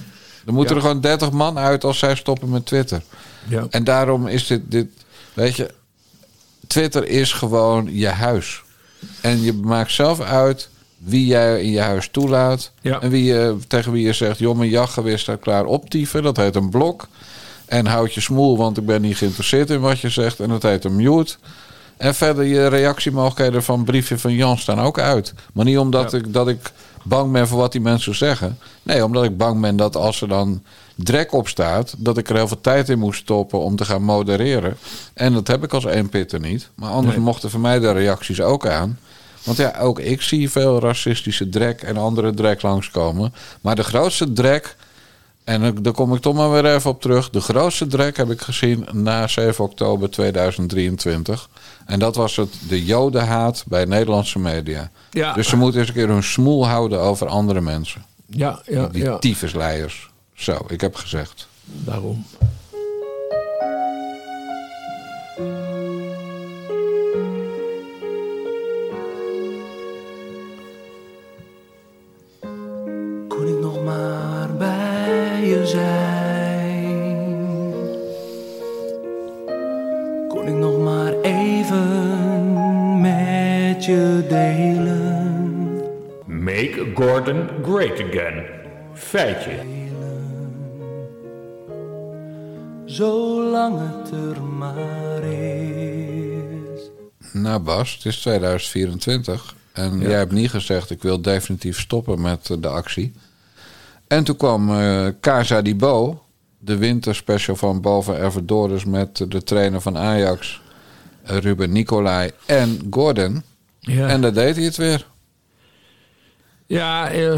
Er moeten Ja. er gewoon 30 man uit als zij stoppen met Twitter. Ja. En daarom is dit, dit. Weet je, Twitter is gewoon je huis. En je maakt zelf uit wie jij in je huis toelaat. En wie je, tegen wie je zegt: joh, mijn jachtgeweer staat klaar optieven. Dat heet een blok. En houd je smoel, want ik ben niet geïnteresseerd in wat je zegt. En dat heet een mute. En verder je reactiemogelijkheden van briefje van Jan staan ook uit. Maar niet omdat Ja. ik, dat ik bang ben voor wat die mensen zeggen. Nee, omdat ik bang ben dat als er dan drek op staat... dat ik er heel veel tijd in moest stoppen om te gaan modereren. En dat heb ik als pitter niet. Maar anders Nee. mochten voor mij de reacties ook aan. Want ja, ook ik zie veel racistische drek en andere drek langskomen. Maar de grootste drek... En dan- daar kom ik toch maar weer even op terug. De grootste drek heb ik gezien na 7 oktober 2023. En dat was het, de jodenhaat bij Nederlandse media. Ja. Dus ze moeten eens een keer hun smoel houden over andere mensen. Ja, ja, Die ja. tyfusleiers. Zo, ik heb gezegd. Daarom. Gordon great again. Feitje. Zolang het er maar is. Nou Bas, het is 2024. En jij hebt niet gezegd, ik wil definitief stoppen met eh, de actie. En toen kwam eh Casa di Bo, de winterspecial van Boven met de trainer van Ajax, eh, Ruben Nicolai en Gordon. Ja. En daar deed hij het weer. Ja, eh,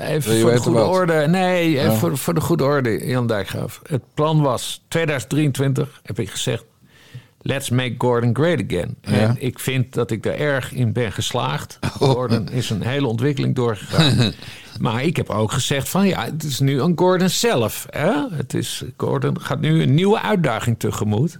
even voor de goede wat? orde. Nee, even voor, voor de goede orde, Jan Dijkgraaf. Het plan was 2023, heb ik gezegd... Let's make Gordon great again. Ja. En ik vind dat ik daar erg in ben geslaagd. Gordon is een hele ontwikkeling doorgegaan. maar ik heb ook gezegd van ja, het is nu aan Gordon zelf. Hè? Het is, Gordon gaat nu een nieuwe uitdaging tegemoet.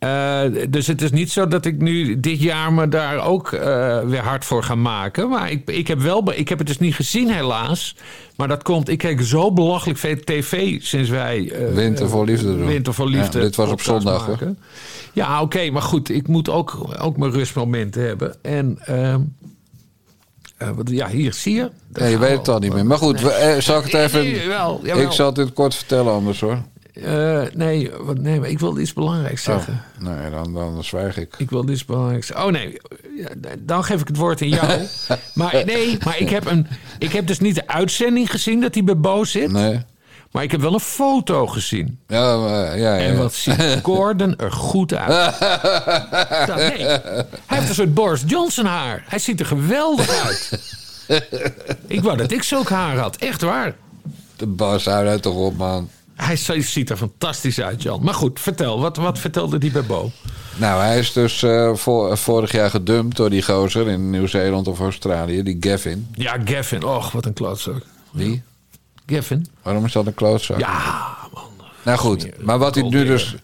Eh, dus het is niet zo dat ik nu dit jaar me daar ook eh, weer hard voor ga maken. Maar ik, ik, heb wel, ik heb het dus niet gezien helaas. Maar dat komt, ik kijk zo belachelijk veel tv sinds wij... eh, Winter voor Liefde doen. Winter voor Liefde. Ja, dit was op zondag, hoor. maken. Ja, oké, maar goed, ik moet ook, ook mijn rustmomenten hebben. En ehm, eh, wat- ja, hier zie je. Ja, je weet we het al niet meer. Maar goed, we- eh, zal ik het Nee, even... nee, jawel, jawel. ik zal het kort vertellen anders hoor. Eh, nee, wat, nee, maar ik wilde iets belangrijks zeggen. Oh, nee, dan, dan zwijg ik. Ik wil iets belangrijks zeggen. Oh nee, dan geef ik het woord aan jou. maar nee, maar ik heb, een, ik heb dus niet de uitzending gezien dat hij bij Bo zit. Nee. Maar ik heb wel een foto gezien. Ja, maar, ja, ja. En wat ziet Gordon er goed uit. Dat- nee, hij heeft een soort Boris Johnson haar. Hij ziet er geweldig uit. ik wou dat ik zulk haar had. Echt waar. De Bas, hou daar toch op, man. Hij ziet er fantastisch uit, Jan. Maar goed, vertel. Wat, wat vertelde die bij Bo? Nou, hij is dus eh, vorig jaar gedumpt door die gozer in Nieuw-Zeeland of Australië, die Gavin. Ja, Gavin. Och, wat een klootzak. Wie? Gavin? Waarom is dat een klootzak? Ja, man. Nou goed, maar wat hij nu dus...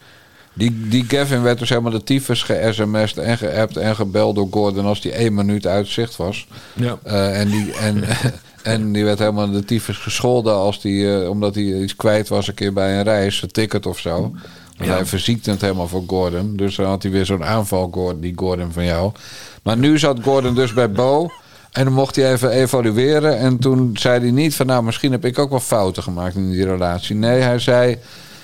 Die, die Gavin werd dus helemaal de tyfus ge-sms'd en geappt en gebeld door Gordon als die één minuut uit zicht was. Ja. Eh, en, die, en, en die werd helemaal de tyfus gescholden als die, eh, omdat hij iets kwijt was een keer bij een reis, een ticket of zo. Want hij verziekte het helemaal voor Gordon. Dus dan had hij weer zo'n aanval, Gordon, die Gordon van jou. Maar nu zat Gordon dus bij Bo. En dan mocht hij even evalueren. En toen zei hij niet van nou, misschien heb ik ook wel fouten gemaakt in die relatie. Nee, hij zei.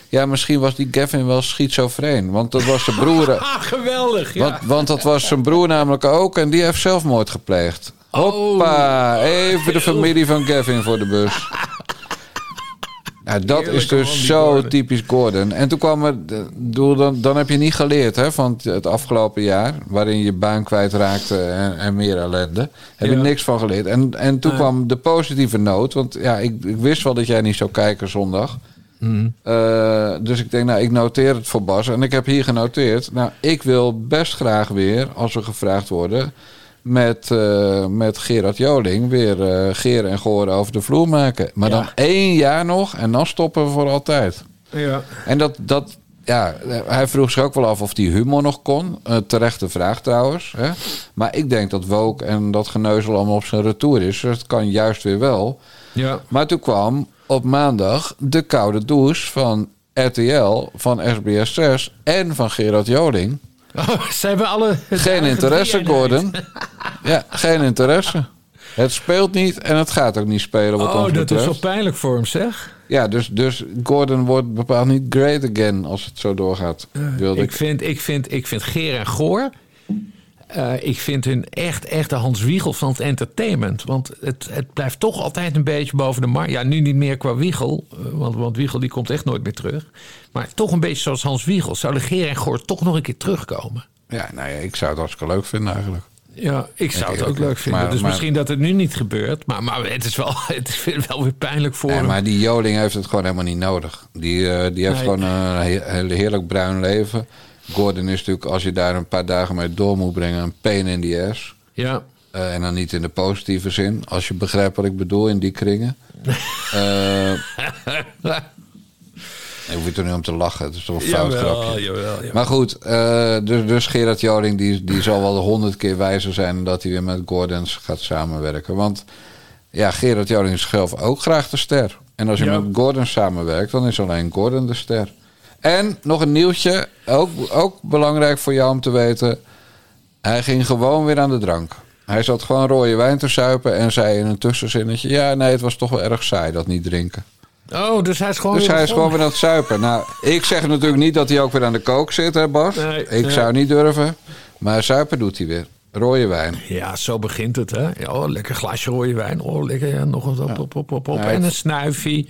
Ja, misschien was die Gavin wel schizofreen. Want dat was zijn broer. Ah, geweldig. Ja. want, want dat was zijn broer namelijk ook. En die heeft zelfmoord gepleegd. Hoppa, even de familie van Gavin voor de bus. Ja, dat is dus zo Gordon. typisch Gordon. En toen kwam er, bedoel, dan, dan heb je niet geleerd hè, van het, afgelopen jaar, waarin je baan kwijtraakte en, en meer ellende. Heb je niks van geleerd. En, en toen kwam de positieve noot, want ja, ik, ik wist wel dat jij niet zou kijken zondag. Mhm. Eh, dus ik denk, nou, ik noteer het voor Bas. En ik heb hier genoteerd. Nou, ik wil best graag weer, als we gevraagd worden, met, eh, met Gerard Joling weer eh Geer en Goor over de vloer maken. Maar Ja. dan één jaar nog en dan stoppen we voor altijd. Ja. En dat, dat ja, hij vroeg zich ook wel af of die humor nog kon. Eh, terechte vraag trouwens. Hè? Maar ik denk dat Woke en dat geneuzel allemaal op zijn retour is. Dus het kan juist weer wel. Ja. Maar toen kwam op maandag de koude douche van RTL, van SBS 6 en van Gerard Joling. Oh, ze hebben alle... Geen interesse, Gordon. Ja, geen interesse. Het speelt niet en het gaat ook niet spelen wat Oh, ons dat is wel pijnlijk voor hem, zeg. Ja, dus, dus Gordon wordt bepaald niet great again als het zo doorgaat. Wilde Ik ik. vind, ik vind, ik vind Geer en Goor... eh, ik vind hun echt, echt de Hans Wiegel van het entertainment. Want het, het blijft toch altijd een beetje boven de markt. Ja, nu niet meer qua Wiegel. eh, Want, want Wiegel die komt echt nooit meer terug. Maar toch een beetje zoals Hans Wiegel. Zouden Geer en Goor toch nog een keer terugkomen? Ja, nou ja, ik zou het hartstikke leuk vinden eigenlijk. Ja, ik zou het ook leuk vinden. Maar- dus maar- misschien dat het nu niet gebeurt. Maar, maar het is wel, het is wel weer pijnlijk voor Ja, hem. maar die Joling heeft het gewoon helemaal niet nodig. Die, eh, die heeft Nee. gewoon een heerlijk bruin leven. Gordon is natuurlijk, als je daar een paar dagen mee door moet brengen, een pain in the ass. Ja. Eh, en dan niet in de positieve zin, als je begrijpt wat ik bedoel in die kringen. Eh ik hoef je er nu om te lachen, het is toch een fout Jawel, grapje. jawel, jawel. Maar goed, eh, dus, dus Gerard Joling die, die zal wel honderd keer wijzer zijn dat hij weer met Gordons gaat samenwerken. Want ja, Gerard Joling is zelf ook graag de ster. En als je Ja. met Gordon samenwerkt, dan is alleen Gordon de ster. En nog een nieuwtje, ook, ook belangrijk voor jou om te weten. Hij ging gewoon weer aan de drank. Hij zat gewoon rode wijn te suipen en zei in een tussenzinnetje... ja, nee, het was toch wel erg saai dat niet drinken. Oh, dus hij is gewoon Dus weer hij is gewoon weer aan het suipen. Nou, ik zeg natuurlijk niet dat hij ook weer aan de kook zit, hè Bas? Nee, ik nee. zou niet durven. Maar suipen doet hij weer. Rode wijn. Ja, zo begint het, hè? Ja, oh, lekker glasje rode wijn. Oh, lekker, ja, nog wat op, op, op, op. Ja, en een snuifie.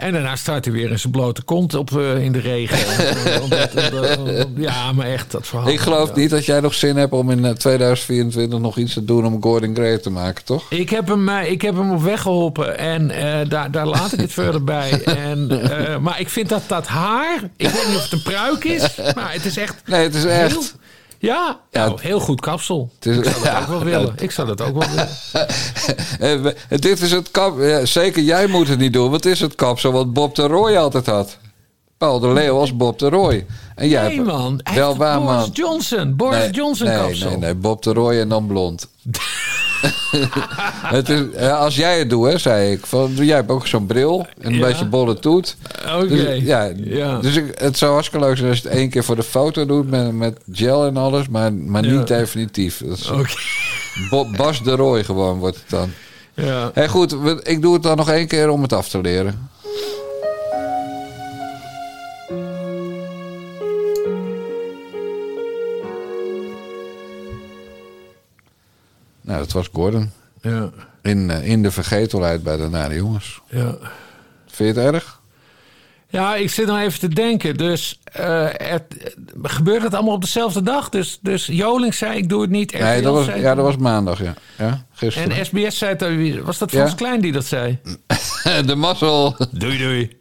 En daarna start hij weer in zijn blote kont op, eh, in de regen. Omdat- omdat- omdat- ja, maar echt, dat verhaal. Ik geloof ja. niet dat jij nog zin hebt om in eh, 2024 nog iets te doen om Gordon Gray te maken, toch? Ik heb, hem, eh, ik heb hem op weg geholpen en eh, daar, daar laat ik het verder bij. En, eh, maar ik vind dat dat haar, ik weet niet of het een pruik is, maar het is echt... Nee, het is echt. Ja, Ja, nou, heel goed kapsel. het is- ik zou dat ja, ook wel willen. Ik zou dat ook wel willen. Eh, dit is het kap. ja, zeker jij moet het niet doen, het is het kapsel wat Bob de Roy altijd had. Paul de Leeuw als Bob de Roy. En jij Nee man, hij Wel waar, Boris man. Johnson. Boris Nee, Johnson nee, kapsel. Nee, nee, Bob de Roy en dan blond. het is, eh, als jij het doet, hè, zei ik. Van, jij hebt ook zo'n bril en een Ja. beetje bolle toet. Oké. Dus, ja, Ja. dus ik, het zou hartstikke leuk zijn als je het één keer voor de foto doet met, met gel en alles, maar, maar Ja. niet definitief. Oké. Bo- Bas de Roy gewoon wordt het dan. Ja. Goed, ik doe het dan nog één keer om het af te leren. Nou, dat was Gordon. Ja. In, eh, in de vergetelheid bij de Nare Jongens. Ja. Vind je het erg? Ja, ik zit nog even te denken. Dus eh, het, gebeurt het allemaal op dezelfde dag? Dus, dus Joling zei, ik doe het niet. Nee, dat was, zei ja, dat was maandag, ja. ja gisteren. En SBS zei. Was dat Frans Ja. Klein die dat zei? de mazzel. Doei, doei.